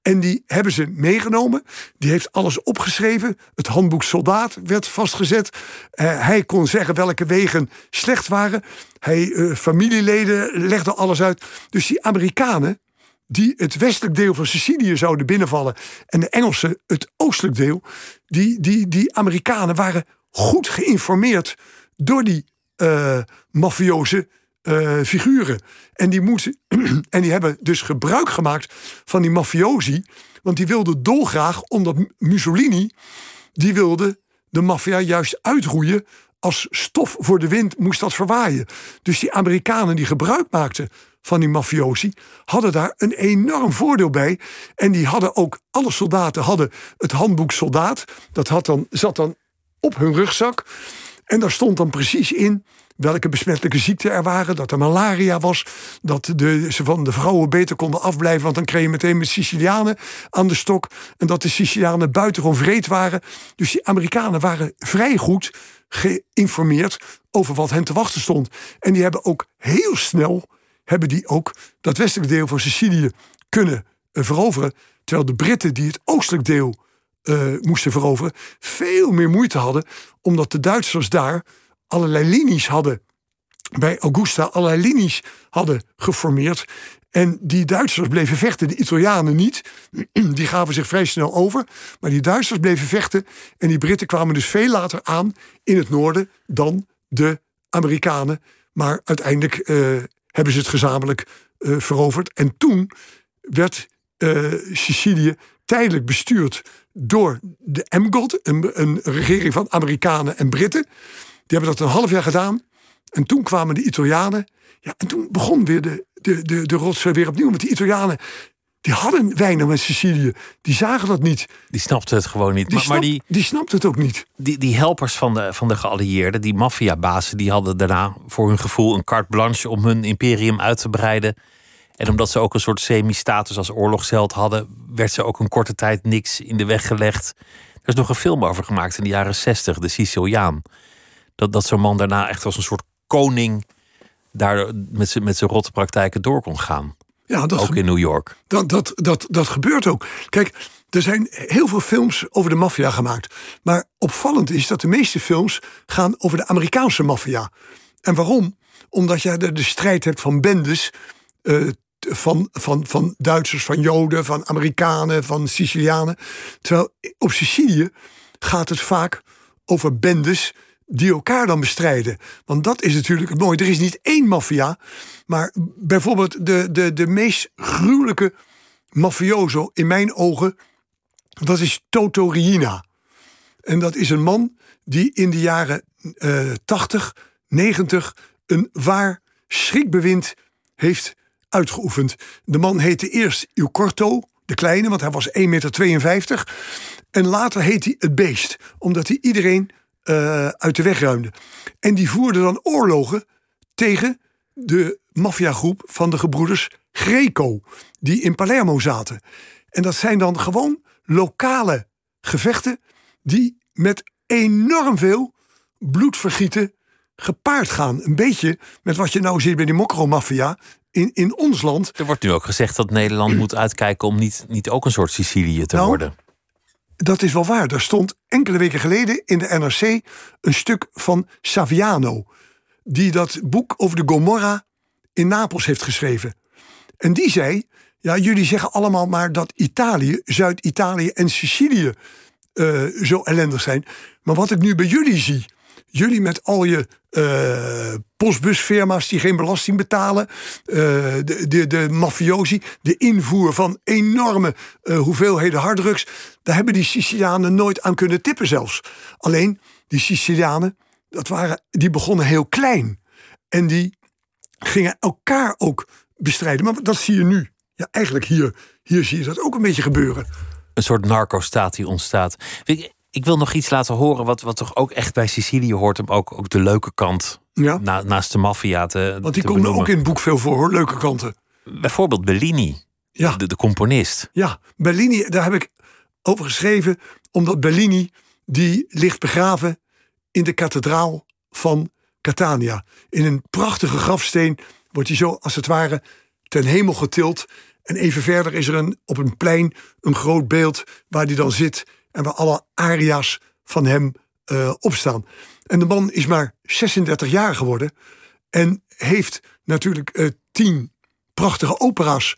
En die hebben ze meegenomen. Die heeft alles opgeschreven. Het handboek soldaat werd vastgezet. Uh, hij kon zeggen welke wegen slecht waren. Hij, uh, familieleden legde alles uit. Dus die Amerikanen, die het westelijk deel van Sicilië zouden binnenvallen. en de Engelsen het oostelijk deel. die, die, die Amerikanen waren goed geïnformeerd door die uh, uh, figuren. En die, moeten, en die hebben dus gebruik gemaakt van die mafiosi. Want die wilden dolgraag, omdat Mussolini... die wilde de maffia juist uitroeien als stof voor de wind moest dat verwaaien. Dus die Amerikanen die gebruik maakten van die mafiosi hadden daar een enorm voordeel bij. En die hadden ook, alle soldaten hadden het handboek soldaat. Dat had dan, zat dan op hun rugzak. En daar stond dan precies in welke besmettelijke ziekten er waren, dat er malaria was, dat de, ze van de vrouwen beter konden afblijven, want dan kreeg je meteen met Sicilianen aan de stok, en dat de Sicilianen buitengewoon vreed waren. Dus die Amerikanen waren vrij goed geïnformeerd over wat hen te wachten stond. En die hebben ook heel snel, hebben die ook dat westelijke deel van Sicilië kunnen uh, veroveren, terwijl de Britten die het oostelijk deel uh, moesten veroveren, veel meer moeite hadden, omdat de Duitsers daar allerlei linies hadden. Bij Augusta allerlei linies hadden geformeerd. En die Duitsers bleven vechten, de Italianen niet. Die gaven zich vrij snel over. Maar die Duitsers bleven vechten. En die Britten kwamen dus veel later aan in het noorden dan de Amerikanen. Maar uiteindelijk uh, hebben ze het gezamenlijk uh, veroverd. En toen werd uh, Sicilië tijdelijk bestuurd door de MGOT, een, een regering van Amerikanen en Britten. Die hebben dat een half jaar gedaan. En toen kwamen de Italianen. Ja, en toen begon weer de, de, de, de rotzooi weer opnieuw. Want die Italianen, die hadden weinig met Sicilië. Die zagen dat niet. Die snapten het gewoon niet. Die, maar, snap, maar die, die snapten het ook niet. Die, die helpers van de, van de geallieerden, die maffiabazen... die hadden daarna voor hun gevoel een carte blanche... om hun imperium uit te breiden. En omdat ze ook een soort semi-status als oorlogsheld hadden... werd ze ook een korte tijd niks in de weg gelegd. Er is nog een film over gemaakt in de jaren zestig, De Siciliaan dat, dat zo'n man daarna echt als een soort koning daar met zijn met rotte praktijken door kon gaan. Ja, dat ook in New York. Dat, dat, dat, dat gebeurt ook. Kijk, er zijn heel veel films over de maffia gemaakt. Maar opvallend is dat de meeste films gaan over de Amerikaanse maffia. En waarom? Omdat je de, de strijd hebt van bendes. Uh, van, van, van Duitsers, van Joden, van Amerikanen, van Sicilianen. Terwijl op Sicilië gaat het vaak over bendes die elkaar dan bestrijden. Want dat is natuurlijk het mooie. Er is niet één maffia, maar bijvoorbeeld de, de, de meest gruwelijke mafioso in mijn ogen, dat is Toto Riina. En dat is een man die in de jaren uh, 80, 90 een waar schrikbewind heeft uitgeoefend. De man heette eerst Il Corto, de kleine, want hij was 1,52 meter. En later heet hij het beest, omdat hij iedereen uh, uit de weg ruimde. En die voerde dan oorlogen tegen de maffiagroep van de gebroeders Greco, die in Palermo zaten. En dat zijn dan gewoon lokale gevechten die met enorm veel bloedvergieten gepaard gaan. Een beetje met wat je nou ziet bij die mokro-maffia in, in ons land. Er wordt nu ook gezegd dat Nederland moet uitkijken om niet, niet ook een soort Sicilië te nou, worden. Dat is wel waar. Er stond enkele weken geleden in de NRC een stuk van Saviano. Die dat boek over de Gomorra in Napels heeft geschreven. En die zei: Ja, jullie zeggen allemaal maar dat Italië, Zuid-Italië en Sicilië uh, zo ellendig zijn. Maar wat ik nu bij jullie zie. Jullie met al je uh, postbusfirma's die geen belasting betalen, uh, de, de, de mafiosi, de invoer van enorme uh, hoeveelheden harddrugs, daar hebben die Sicilianen nooit aan kunnen tippen zelfs. Alleen die Sicilianen, dat waren, die begonnen heel klein. En die gingen elkaar ook bestrijden. Maar dat zie je nu. Ja, eigenlijk hier, hier zie je dat ook een beetje gebeuren. Een soort narco-staat die ontstaat. Ik wil nog iets laten horen wat, wat toch ook echt bij Sicilië hoort. Om ook, ook de leuke kant ja. na, naast de maffia te Want die komen ook in het boek veel voor, hoor, leuke kanten. Bijvoorbeeld Bellini, ja. de, de componist. Ja, Bellini, daar heb ik over geschreven. Omdat Bellini, die ligt begraven in de kathedraal van Catania. In een prachtige grafsteen wordt hij zo, als het ware, ten hemel getild. En even verder is er een, op een plein een groot beeld waar hij dan zit en waar alle aria's van hem uh, opstaan. En de man is maar 36 jaar geworden en heeft natuurlijk uh, tien prachtige opera's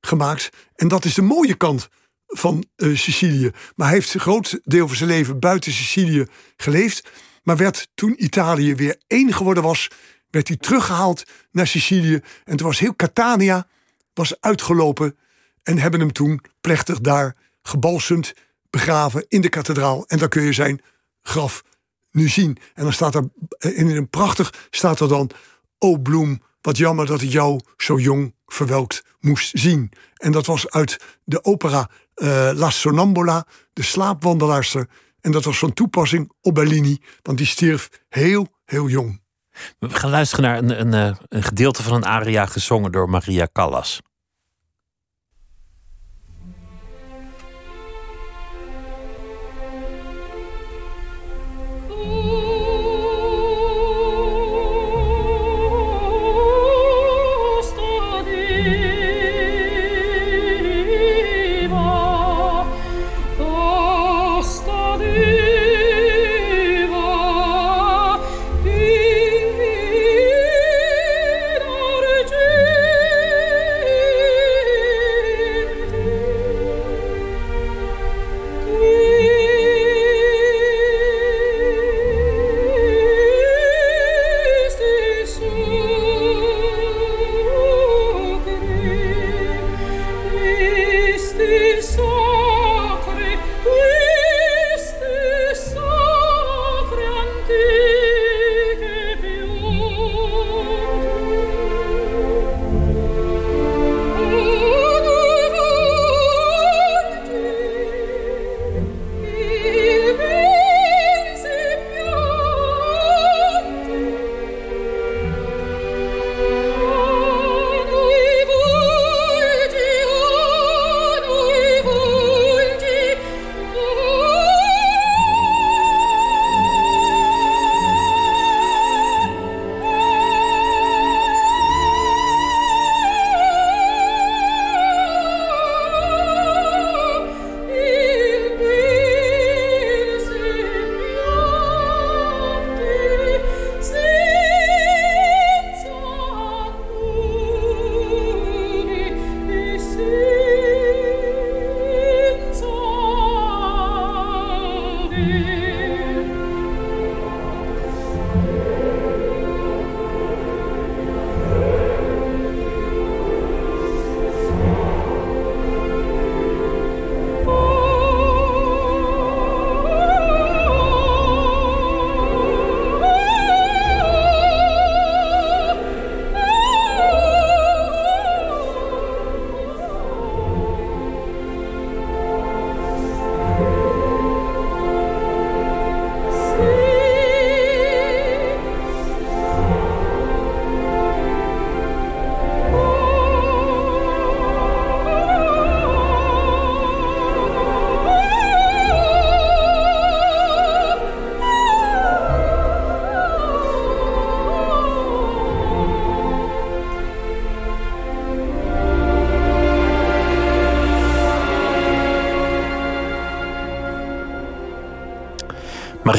gemaakt. En dat is de mooie kant van uh, Sicilië. Maar hij heeft een groot deel van zijn leven buiten Sicilië geleefd. Maar werd toen Italië weer één geworden was, werd hij teruggehaald naar Sicilië. En toen was heel Catania was uitgelopen en hebben hem toen plechtig daar gebalsemd begraven in de kathedraal. En dan kun je zijn graf nu zien. En dan staat er eh, in een prachtig staat er dan: O bloem, wat jammer dat ik jou zo jong verwelkt moest zien. En dat was uit de opera uh, La Sonambola, de slaapwandelaarster. En dat was van toepassing op Bellini, want die stierf heel, heel jong. We gaan luisteren naar een, een, eh, een gedeelte van een aria gezongen door Maria Callas.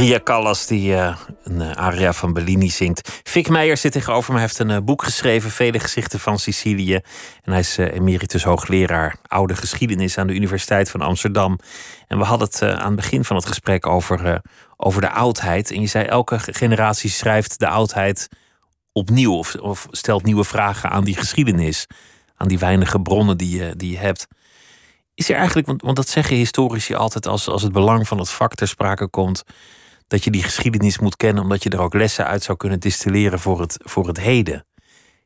Maria Callas, die uh, een uh, aria van Bellini zingt. Fik Meijer zit tegenover me. Heeft een uh, boek geschreven, Vele gezichten van Sicilië. En hij is emeritus hoogleraar oude geschiedenis aan de Universiteit van Amsterdam. En we hadden het aan het begin van het gesprek over, over de oudheid. En je zei, elke generatie schrijft de oudheid opnieuw. Of, of stelt nieuwe vragen aan die geschiedenis. Aan die weinige bronnen die je, die hebt. Is er eigenlijk, want, want dat zeggen historici altijd als, als het belang van het vak ter sprake komt, dat je die geschiedenis moet kennen, omdat je er ook lessen uit zou kunnen distilleren voor het, voor het heden.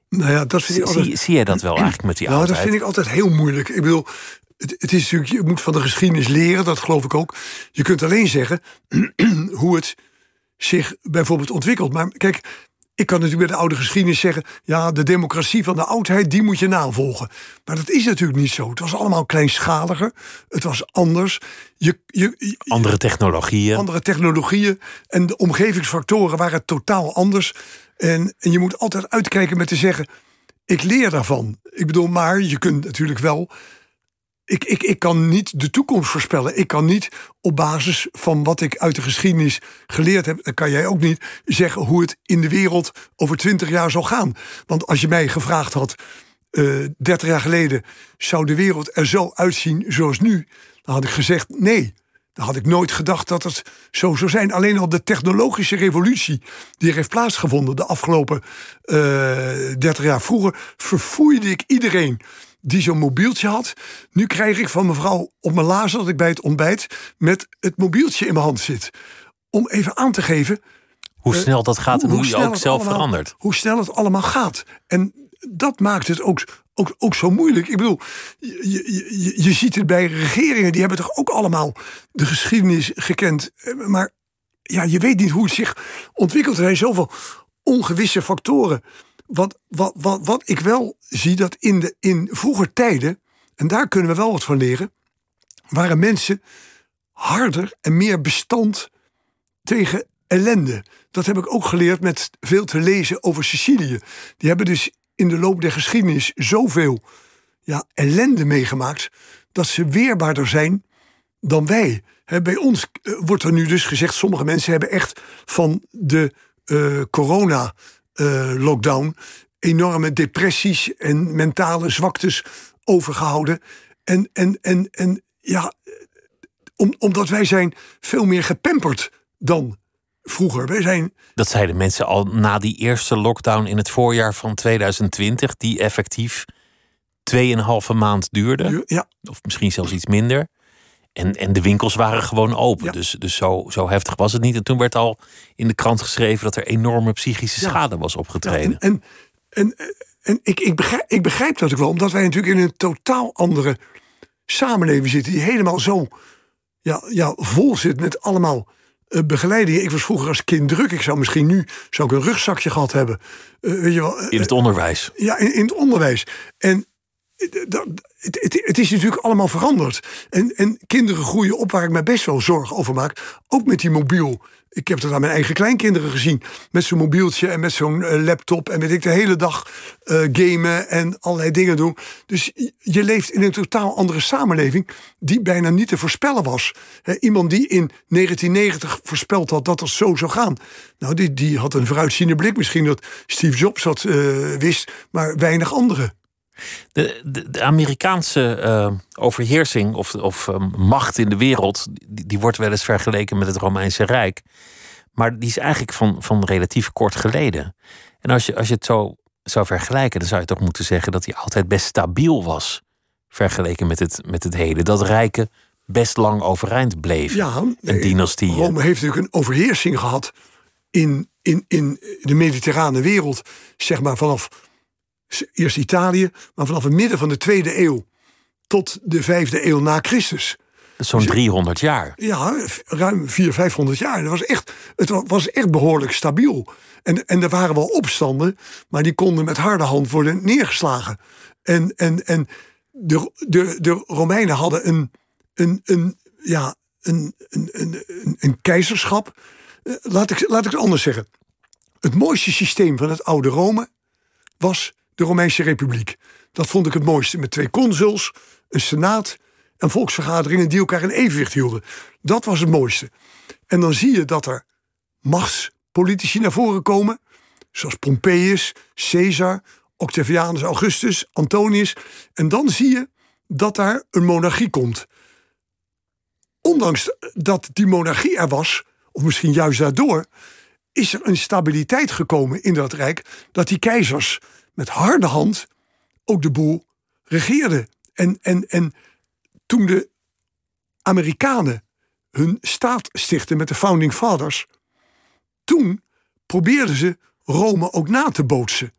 Nou ja, dat vind ik altijd... zie, zie jij dat wel eigenlijk met die nou, oudheid? dat vind ik altijd heel moeilijk. Ik bedoel, het, het, is natuurlijk, je moet van de geschiedenis leren, dat geloof ik ook. Je kunt alleen zeggen hoe het zich bijvoorbeeld ontwikkelt. Maar kijk, ik kan natuurlijk bij de oude geschiedenis zeggen... ja, de democratie van de oudheid, die moet je navolgen. Maar dat is natuurlijk niet zo. Het was allemaal kleinschaliger. Het was anders. Je, je, andere technologieën. Andere technologieën. En de omgevingsfactoren waren totaal anders. En, en je moet altijd uitkijken met te zeggen... ik leer daarvan. Ik bedoel, maar je kunt natuurlijk wel ik, ik, ik kan niet de toekomst voorspellen. Ik kan niet op basis van wat ik uit de geschiedenis geleerd heb, dan kan jij ook niet zeggen hoe het in de wereld over twintig jaar zal gaan. Want als je mij gevraagd had, uh, eh, 30 jaar geleden, zou de wereld er zo uitzien zoals nu? Dan had ik gezegd nee. Dan had ik nooit gedacht dat het zo zou zijn. Alleen al de technologische revolutie die er heeft plaatsgevonden de afgelopen uh, eh, 30 jaar vroeger, verfoeide ik iedereen die zo'n mobieltje had. Nu krijg ik van mevrouw op mijn lazen dat ik bij het ontbijt met het mobieltje in mijn hand zit. Om even aan te geven. Hoe eh, snel dat gaat en hoe, je ook zelf verandert. Hoe snel het allemaal gaat. En dat maakt het ook, ook, ook zo moeilijk. Ik bedoel, je, je, je ziet het bij regeringen, die hebben toch ook allemaal de geschiedenis gekend. Eh, maar ja, je weet niet hoe het zich ontwikkelt. Er zijn zoveel ongewisse factoren. Wat, wat, wat, wat ik wel zie, dat in, de, in vroeger tijden, en daar kunnen we wel wat van leren, waren mensen harder en meer bestand tegen ellende. Dat heb ik ook geleerd met veel te lezen over Sicilië. Die hebben dus in de loop der geschiedenis zoveel ja, ellende meegemaakt dat ze weerbaarder zijn dan wij. bij ons eh, wordt er nu dus gezegd: sommige mensen hebben echt van de uh, corona uh, lockdown enorme depressies en mentale zwaktes overgehouden. En, en, en, en ja, om, omdat wij zijn veel meer gepamperd dan vroeger. Wij zijn... Dat zeiden mensen al na die eerste lockdown in het voorjaar van 2020, die effectief 2,5 maand duurde. Ja. Of misschien zelfs iets minder. En, en de winkels waren gewoon open. Dus, dus zo, zo heftig was het niet. En toen werd al in de krant geschreven dat er enorme psychische schade was opgetreden. Ja, en, en, en, en, ik, ik, begrijp, ik begrijp dat ook wel, omdat wij natuurlijk in een totaal andere samenleving zitten, die helemaal zo ja, ja, vol zit met allemaal uh, begeleidingen. Ik was vroeger als kind druk. Ik zou misschien nu zou ik een rugzakje gehad hebben. Uh, weet je wel, in het onderwijs. Ja, in, in het onderwijs. En dat, het, het, is natuurlijk allemaal veranderd. En, en kinderen groeien op waar ik me best wel zorgen over maak. Ook met die mobiel. Ik heb het aan mijn eigen kleinkinderen gezien. Met zo'n mobieltje en met zo'n uh, laptop. En weet ik de hele dag uh, gamen en allerlei dingen doen. Dus je leeft in een totaal andere samenleving. Die bijna niet te voorspellen was. Iemand die in 1990 voorspeld had dat het zo zou gaan. Nou, die, die had een vooruitziende blik. Misschien dat Steve Jobs dat uh, wist. Maar weinig anderen. De, de, Amerikaanse uh, overheersing of, of um, macht in de wereld, die, die, wordt wel eens vergeleken met het Romeinse Rijk. Maar die is eigenlijk van, van relatief kort geleden. En als je, als je het zo zou vergelijken, dan zou je toch moeten zeggen dat die altijd best stabiel was. Vergeleken met het, met het heden. Dat rijken best lang overeind bleef. Ja, een dynastie. Rome heeft natuurlijk een overheersing gehad in, in, in de mediterrane wereld. Zeg maar vanaf eerst Italië, maar vanaf het midden van de tweede eeuw tot de vijfde eeuw na Christus. Zo'n 300 jaar. Ja, ruim 400, 500 jaar. Dat was echt, het was echt behoorlijk stabiel. En, en er waren wel opstanden, maar die konden met harde hand worden neergeslagen. En, en, en de, de, de Romeinen hadden een, een, een, ja, een, een, een, een keizerschap. Eh, laat ik, laat ik het anders zeggen. Het mooiste systeem van het oude Rome was de Romeinse Republiek. Dat vond ik het mooiste. Met twee consuls, een senaat en volksvergaderingen die elkaar in evenwicht hielden. Dat was het mooiste. En dan zie je dat er machtspolitici naar voren komen, zoals Pompeius, Caesar, Octavianus Augustus, Antonius. En dan zie je dat daar een monarchie komt. Ondanks dat die monarchie er was, of misschien juist daardoor, is er een stabiliteit gekomen in dat rijk, dat die keizers met harde hand ook de boel regeerden. En, en, en toen de Amerikanen hun staat stichten met de Founding Fathers, toen probeerden ze Rome ook na te bootsen.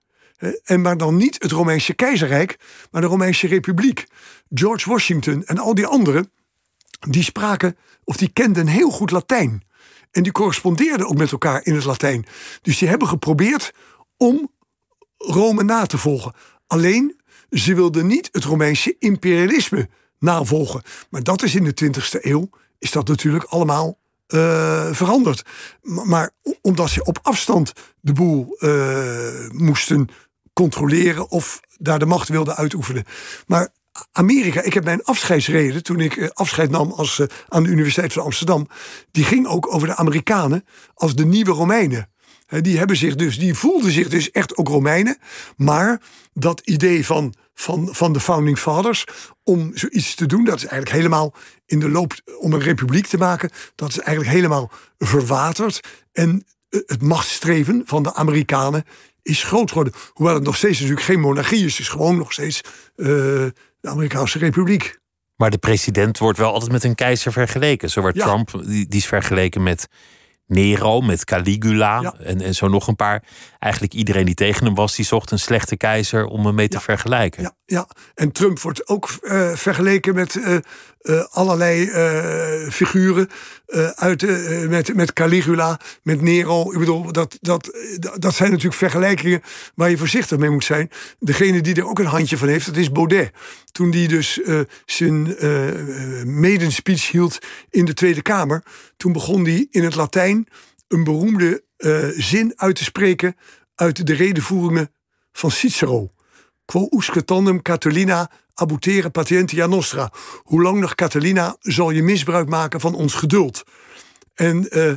En maar dan niet het Romeinse keizerrijk, maar de Romeinse Republiek. George Washington en al die anderen, die spraken of die kenden heel goed Latijn. En die correspondeerden ook met elkaar in het Latijn. Dus die hebben geprobeerd om Rome na te volgen. Alleen, ze wilden niet het Romeinse imperialisme navolgen. Maar dat is in de 20e eeuw, is dat natuurlijk allemaal uh, veranderd. Maar omdat ze op afstand de boel uh, moesten controleren of daar de macht wilden uitoefenen. Maar Amerika, ik heb mijn afscheidsreden toen ik eh, afscheid nam als, aan de Universiteit van Amsterdam. Die ging ook over de Amerikanen als de nieuwe Romeinen. Die, hebben zich dus, die voelden zich dus echt ook Romeinen. Maar dat idee van, van, van de Founding Fathers om zoiets te doen, dat is eigenlijk helemaal in de loop om een republiek te maken, dat is eigenlijk helemaal verwaterd. En het machtsstreven van de Amerikanen is groot geworden. Hoewel het nog steeds natuurlijk geen monarchie is, het is gewoon nog steeds uh, de Amerikaanse republiek. Maar de president wordt wel altijd met een keizer vergeleken. Zo wordt Trump, die, die is vergeleken met Nero, met Caligula en, en zo nog een paar. Eigenlijk iedereen die tegen hem was, die zocht een slechte keizer om hem mee te vergelijken. Ja, ja, en Trump wordt ook uh, vergeleken met uh, uh, allerlei figuren. uit, met, met Caligula, met Nero. Ik bedoel, dat, dat, dat zijn natuurlijk vergelijkingen waar je voorzichtig mee moet zijn. Degene die er ook een handje van heeft, dat is Baudet. Toen die dus zijn maiden speech hield in de Tweede Kamer, toen begon hij in het Latijn een beroemde zin uit te spreken uit de redenvoeringen van Cicero. Quo usque tandem Catilina abutere patientia nostra. Hoe lang nog, Catalina, zal je misbruik maken van ons geduld? En uh,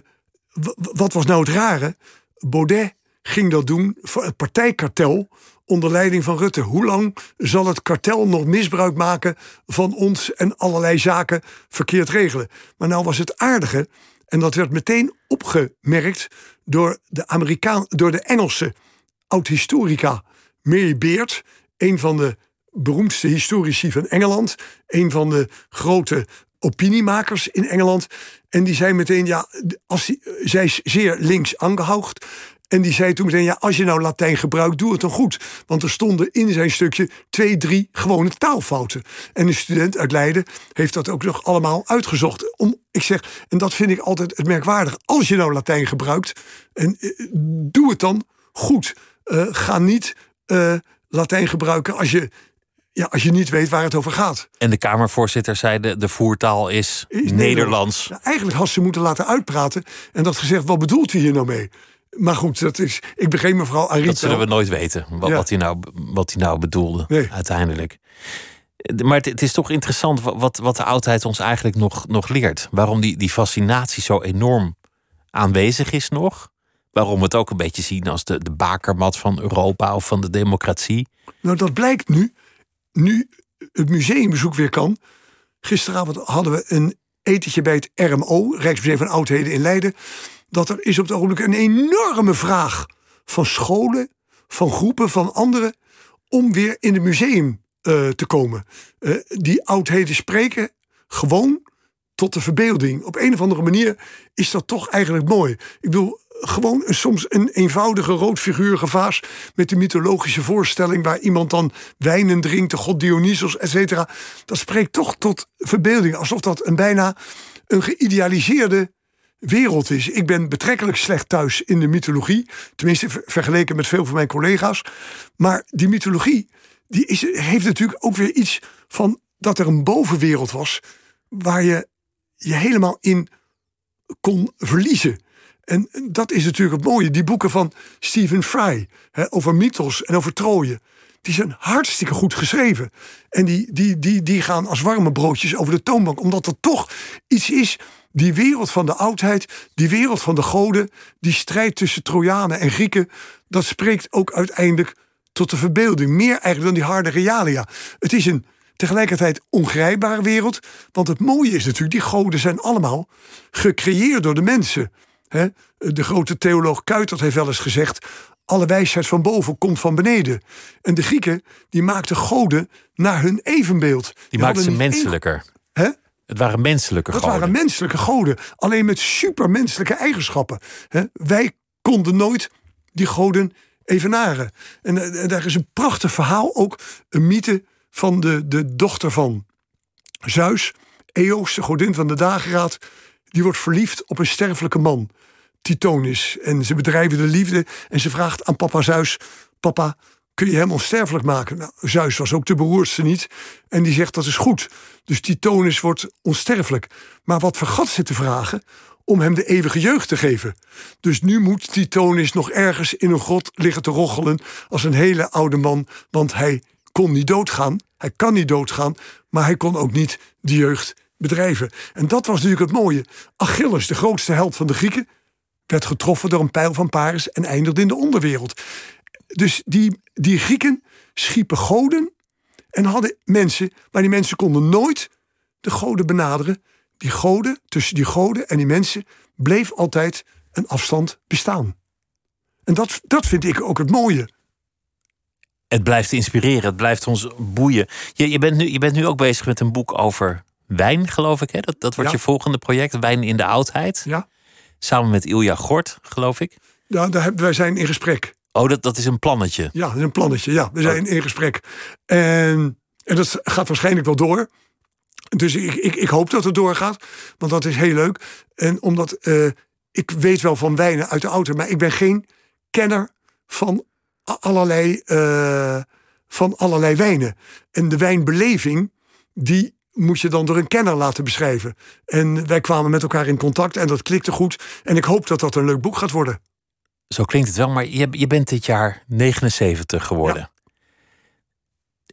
wat was nou het rare? Baudet ging dat doen voor het partijkartel onder leiding van Rutte. Hoe lang zal het kartel nog misbruik maken van ons en allerlei zaken verkeerd regelen? Maar nou was het aardige, en dat werd meteen opgemerkt door de, Amerikaan, door de Engelse oud-historica Mary Beard, een van de beroemdste historici van Engeland, een van de grote opiniemakers in Engeland. En die zei meteen, ja, als zij is zeer links aangehoogd. En die zei toen meteen, ja, als je nou Latijn gebruikt, doe het dan goed. Want er stonden in zijn stukje twee, drie gewone taalfouten. En een student uit Leiden heeft dat ook nog allemaal uitgezocht. Om, ik zeg, en dat vind ik altijd het merkwaardig. Als je nou Latijn gebruikt, en, eh, doe het dan goed. Uh, ga niet Latijn gebruiken als je, ja, als je niet weet waar het over gaat. En de Kamervoorzitter zei de, de voertaal is, Nederlands. Nou, eigenlijk had ze moeten laten uitpraten en dat gezegd, wat bedoelt u hier nou mee? Maar goed, dat is, ik begreep mevrouw Arita. Dat zullen we nooit weten, wat, wat, hij, nou, wat hij nou bedoelde nee. uiteindelijk. Maar het, het, is toch interessant wat, wat de oudheid ons eigenlijk nog, nog leert. Waarom die, die fascinatie zo enorm aanwezig is nog waarom we het ook een beetje zien als de, de bakermat van Europa of van de democratie. Nou, dat blijkt nu. Nu het museumbezoek weer kan. Gisteravond hadden we een etentje bij het RMO, Rijksmuseum van Oudheden in Leiden. Dat er is op het ogenblik een enorme vraag van scholen, van groepen, van anderen. om weer in het museum uh, te komen. Uh, die oudheden spreken gewoon tot de verbeelding. Op een of andere manier is dat toch eigenlijk mooi. Ik bedoel, gewoon soms een eenvoudige roodfigurige vaas met de mythologische voorstelling waar iemand dan wijnen drinkt, de god Dionysos, et cetera. Dat spreekt toch tot verbeelding, alsof dat een bijna een geïdealiseerde wereld is. Ik ben betrekkelijk slecht thuis in de mythologie, tenminste vergeleken met veel van mijn collega's. Maar die mythologie die is, heeft natuurlijk ook weer iets van dat er een bovenwereld was waar je je helemaal in kon verliezen. En dat is natuurlijk het mooie. Die boeken van Stephen Fry hè, over mythos en over Troje. Die zijn hartstikke goed geschreven. En die, die, die, die gaan als warme broodjes over de toonbank. Omdat er toch iets is die wereld van de oudheid, die wereld van de goden, die strijd tussen Trojanen en Grieken, dat spreekt ook uiteindelijk tot de verbeelding. Meer eigenlijk dan die harde realia. Het is een tegelijkertijd ongrijpbare wereld. Want het mooie is natuurlijk, die goden zijn allemaal gecreëerd door de mensen. Hè? De grote theoloog Kuitert heeft wel eens gezegd: alle wijsheid van boven komt van beneden. En de Grieken die maakten goden naar hun evenbeeld. Die, maakten ze menselijker. Hè? Het waren menselijke Dat goden. waren menselijke goden, alleen met supermenselijke eigenschappen. Hè? Wij konden nooit die goden evenaren. En, eh, en daar is een prachtig verhaal, ook een mythe van de, de dochter van Zeus, Eos, de godin van de dageraad. Die wordt verliefd op een sterfelijke man, Titonis. En ze bedrijven de liefde en ze vraagt aan papa Zeus: Papa, kun je hem onsterfelijk maken? Nou, Zeus was ook de beroerdste niet. En die zegt dat is goed. Dus Titonis wordt onsterfelijk. Maar wat vergat ze te vragen? Om hem de eeuwige jeugd te geven. Dus nu moet Titonis nog ergens in een grot liggen te roggelen. als een hele oude man. Want hij kon niet doodgaan. Hij kan niet doodgaan. Maar hij kon ook niet de jeugd bedrijven. En dat was natuurlijk het mooie. Achilles, de grootste held van de Grieken. Werd getroffen door een pijl van Paris. en eindigde in de onderwereld. Dus die, die Grieken schiepen goden en hadden mensen, maar die mensen konden nooit de goden benaderen. Die goden, tussen die goden en die mensen, bleef altijd een afstand bestaan. En dat, dat vind ik ook het mooie. Het blijft inspireren, het blijft ons boeien. Je, je, bent, nu, je bent nu ook bezig met een boek over wijn, geloof ik. Hè? Dat, dat wordt Ja. je volgende project, Wijn in de Oudheid. Ja, Samen met Ilja Gort, geloof ik. ja daar hebben, wij zijn in gesprek. Oh, dat, dat is een plannetje. Ja, dat is een plannetje. Ja, we zijn in gesprek. En, en dat gaat waarschijnlijk wel door. Dus ik, ik, ik hoop dat het doorgaat. Want dat is heel leuk. En omdat eh, ik weet wel van wijnen uit de auto, maar ik ben geen kenner van allerlei, eh, van allerlei wijnen. En de wijnbeleving, die moet je dan door een kenner laten beschrijven. En wij kwamen met elkaar in contact en dat klikte goed. En ik hoop dat dat een leuk boek gaat worden. Zo klinkt het wel, maar je, je bent dit jaar 79 geworden.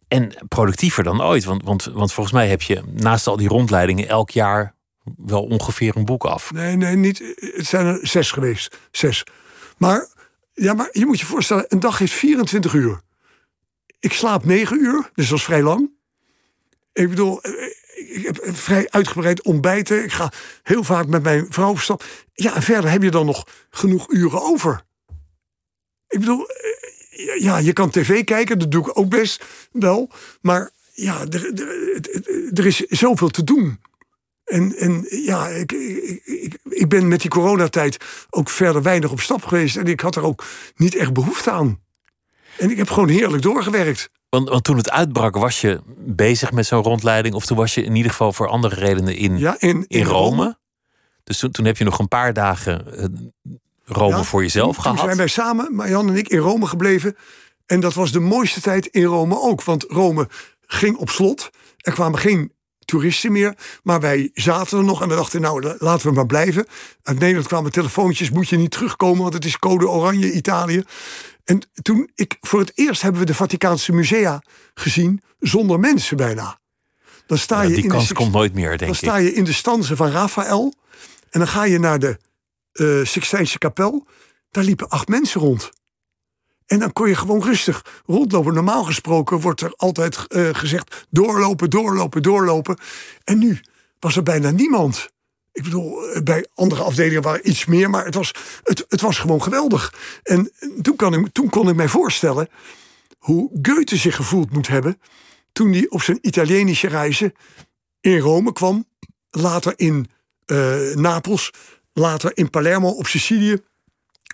En productiever dan ooit. Want, want, want volgens mij heb je naast al die rondleidingen elk jaar wel ongeveer een boek af. Nee, nee, niet. Het zijn er zes geweest. Zes. Maar, ja, maar je moet je voorstellen, een dag heeft 24 uur. Ik slaap 9 uur, dus dat is vrij lang. Ik bedoel, eh, ik heb vrij uitgebreid ontbijten. Ik ga heel vaak met mijn vrouw op stap. Ja, en verder heb je dan nog genoeg uren over. Ik bedoel, eh, ja, je kan tv kijken, dat doe ik ook best wel. Maar ja, er, er, is zoveel te doen. En, en ja, ik, ik, ik ben met die coronatijd ook verder weinig op stap geweest. En ik had er ook niet echt behoefte aan. En ik heb gewoon heerlijk doorgewerkt. Want, want toen het uitbrak, was je bezig met zo'n rondleiding? Of toen was je in ieder geval voor andere redenen in, Ja, in, in Rome? Dus toen, toen heb je nog een paar dagen eh, Rome Ja, voor jezelf toen, gehad. Toen zijn wij samen, Marjan en ik, in Rome gebleven. En dat was de mooiste tijd in Rome ook. Want Rome ging op slot. Er kwamen geen toeristen meer. Maar wij zaten er nog en we dachten, nou, la- laten we maar blijven. Uit Nederland kwamen telefoontjes, moet je niet terugkomen... want het is code oranje Italië. En toen, ik, voor het eerst hebben we de Vaticaanse musea gezien... zonder mensen bijna. Dan sta Ja, je die in de kans Six- komt nooit meer, dan denk sta ik. je in de stanzen van Raphaël. En dan ga je naar de eh Sixtijnse kapel. Daar liepen acht mensen rond. En dan kon je gewoon rustig rondlopen. Normaal gesproken wordt er altijd eh, gezegd: doorlopen, doorlopen, doorlopen. En nu was er bijna niemand. Ik bedoel, eh, bij andere afdelingen waren iets meer, maar het was, het, het was gewoon geweldig. En toen, kan ik, toen kon ik mij voorstellen hoe Goethe zich gevoeld moet hebben. toen hij op zijn Italienische reizen in Rome kwam, later in eh, Napels, later in Palermo op Sicilië.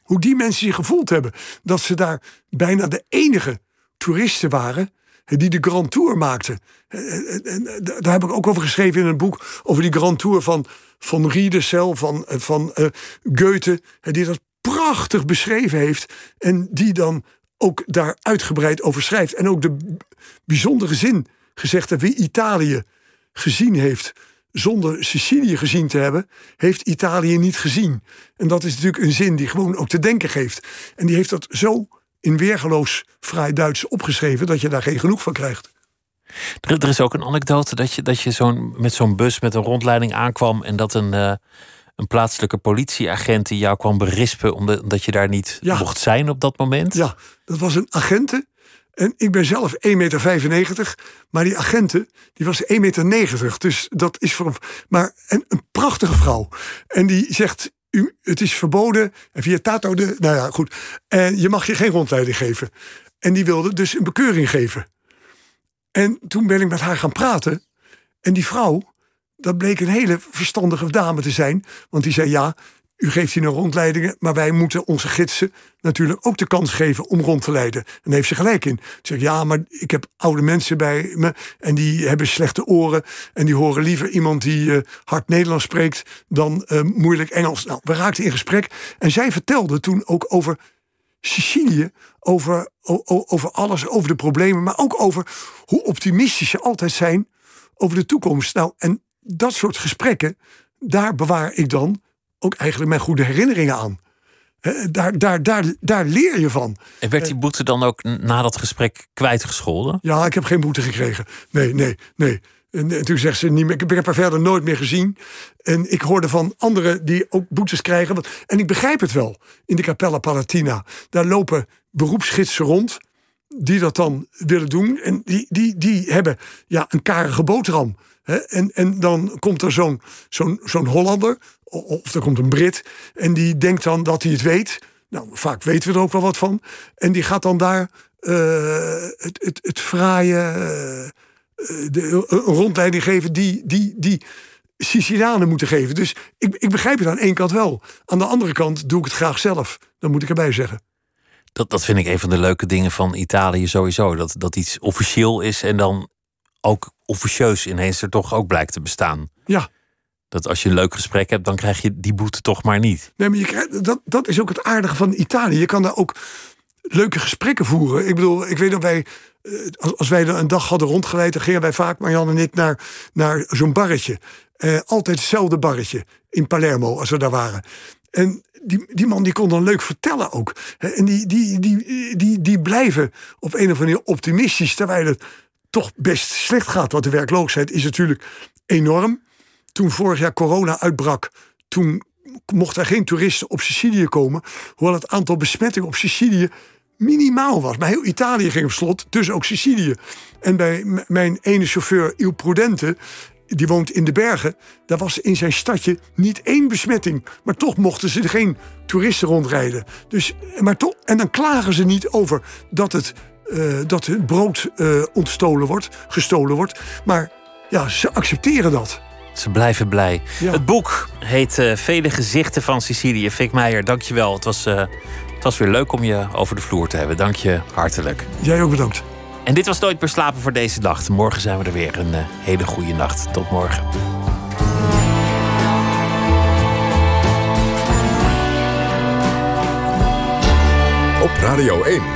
Hoe die mensen zich gevoeld hebben. Dat ze daar bijna de enige toeristen waren eh, die de Grand Tour maakten. Eh, en, Daar heb ik ook over geschreven in een boek. Over die Grand Tour van, van Riedesel, van, eh, van eh, Goethe. Die dat prachtig beschreven heeft. En die dan ook daar uitgebreid over schrijft. En ook de bijzondere zin gezegd heeft. Wie Italië gezien heeft zonder Sicilië gezien te hebben, heeft Italië niet gezien. En dat is natuurlijk een zin die gewoon ook te denken geeft. En die heeft dat zo in weergeloos fraai Duits opgeschreven dat je daar geen genoeg van krijgt. Er, er is ook een anekdote dat je, dat je zo'n, met zo'n bus met een rondleiding aankwam en dat een, eh, een plaatselijke politieagent die jou kwam berispen omdat, je daar niet Ja. mocht zijn op dat moment. Ja, dat was een agente. En ik ben zelf 1,95 meter. Maar die agente, die was 1,90 meter. Dus dat is voor een... Maar een, een prachtige vrouw. En die zegt, het is verboden. En via Tato de... Nou ja, goed. En je mag je geen rondleiding geven. En die wilde dus een bekeuring geven. En toen ben ik met haar gaan praten. En die vrouw, dat bleek een hele verstandige dame te zijn. Want die zei, ja, u geeft hier een rondleidingen... maar wij moeten onze gidsen natuurlijk ook de kans geven om rond te leiden. En heeft ze gelijk in. Ze zegt, ja, maar ik heb oude mensen bij me... en die hebben slechte oren... en die horen liever iemand die eh, hard Nederlands spreekt... dan eh, moeilijk Engels. Nou, we raakten in gesprek. En zij vertelde toen ook over Sicilië, over, over alles, over de problemen, maar ook over hoe optimistisch ze altijd zijn over de toekomst. Nou, en dat soort gesprekken, daar bewaar ik dan ook eigenlijk mijn goede herinneringen aan. Daar, daar, daar, daar leer je van. En werd die boete dan ook na dat gesprek kwijtgescholden? Ja, ik heb geen boete gekregen. Nee, nee, nee. En, en toen zegt ze niet meer. Ik heb haar verder nooit meer gezien. En ik hoorde van anderen die ook boetes krijgen. Want- En ik begrijp het wel. In de Capella Palatina. Daar lopen beroepsgidsen rond. Die dat dan willen doen. En die, die, die hebben ja, een karige boterham. En, en dan komt er zo'n zo'n zo'n Hollander. Of er komt een Brit. En die denkt dan dat hij het weet. Nou, vaak weten we er ook wel wat van. En die gaat dan daar eh, het, het, het fraaie eh, de, rondleiding geven die, die, die Sicilianen moeten geven. Dus ik, ik begrijp het aan één kant wel. Aan de andere kant doe ik het graag zelf. Dat moet ik erbij zeggen. Dat, dat vind ik een van de leuke dingen van Italië sowieso. Dat, dat iets officieel is en dan ook officieus ineens er toch ook blijkt te bestaan. Ja, Dat als je een leuk gesprek hebt, dan krijg je die boete toch maar niet. nee, maar je krijgt, dat, dat is ook het aardige van Italië. Je kan daar ook leuke gesprekken voeren. Ik bedoel, ik weet dat wij, eh, als, wij er een dag hadden rondgeleid, dan gingen wij vaak, Marianne en ik, naar, naar zo'n barretje. Eh, altijd hetzelfde barretje in Palermo, als we daar waren. En die, die man die kon dan leuk vertellen ook. En die, die, die, die, die blijven op een of andere manier optimistisch, terwijl het toch best slecht gaat. Want de werkloosheid is natuurlijk enorm. Toen vorig jaar corona uitbrak, toen mochten er geen toeristen op Sicilië komen. Hoewel het aantal besmettingen op Sicilië minimaal was. Maar heel Italië ging op slot, dus ook Sicilië. En bij mijn ene chauffeur, Il Prudente, die woont in de bergen. Daar was in zijn stadje niet één besmetting. Maar toch mochten ze geen toeristen rondrijden. Dus, maar toch, en dan klagen ze niet over dat het, eh, dat het brood eh, ontstolen wordt, gestolen wordt. Maar ja, ze accepteren dat. Ze blijven blij. Ja. Het boek heet eh, Vele gezichten van Sicilië. Fik Meijer, dank je wel. Het was, eh, het was weer leuk om je over de vloer te hebben. Dank je hartelijk. Jij ook bedankt. En dit was Nooit meer slapen voor deze nacht. Morgen zijn we er weer. Een hele goede nacht. Tot morgen. Op Radio 1.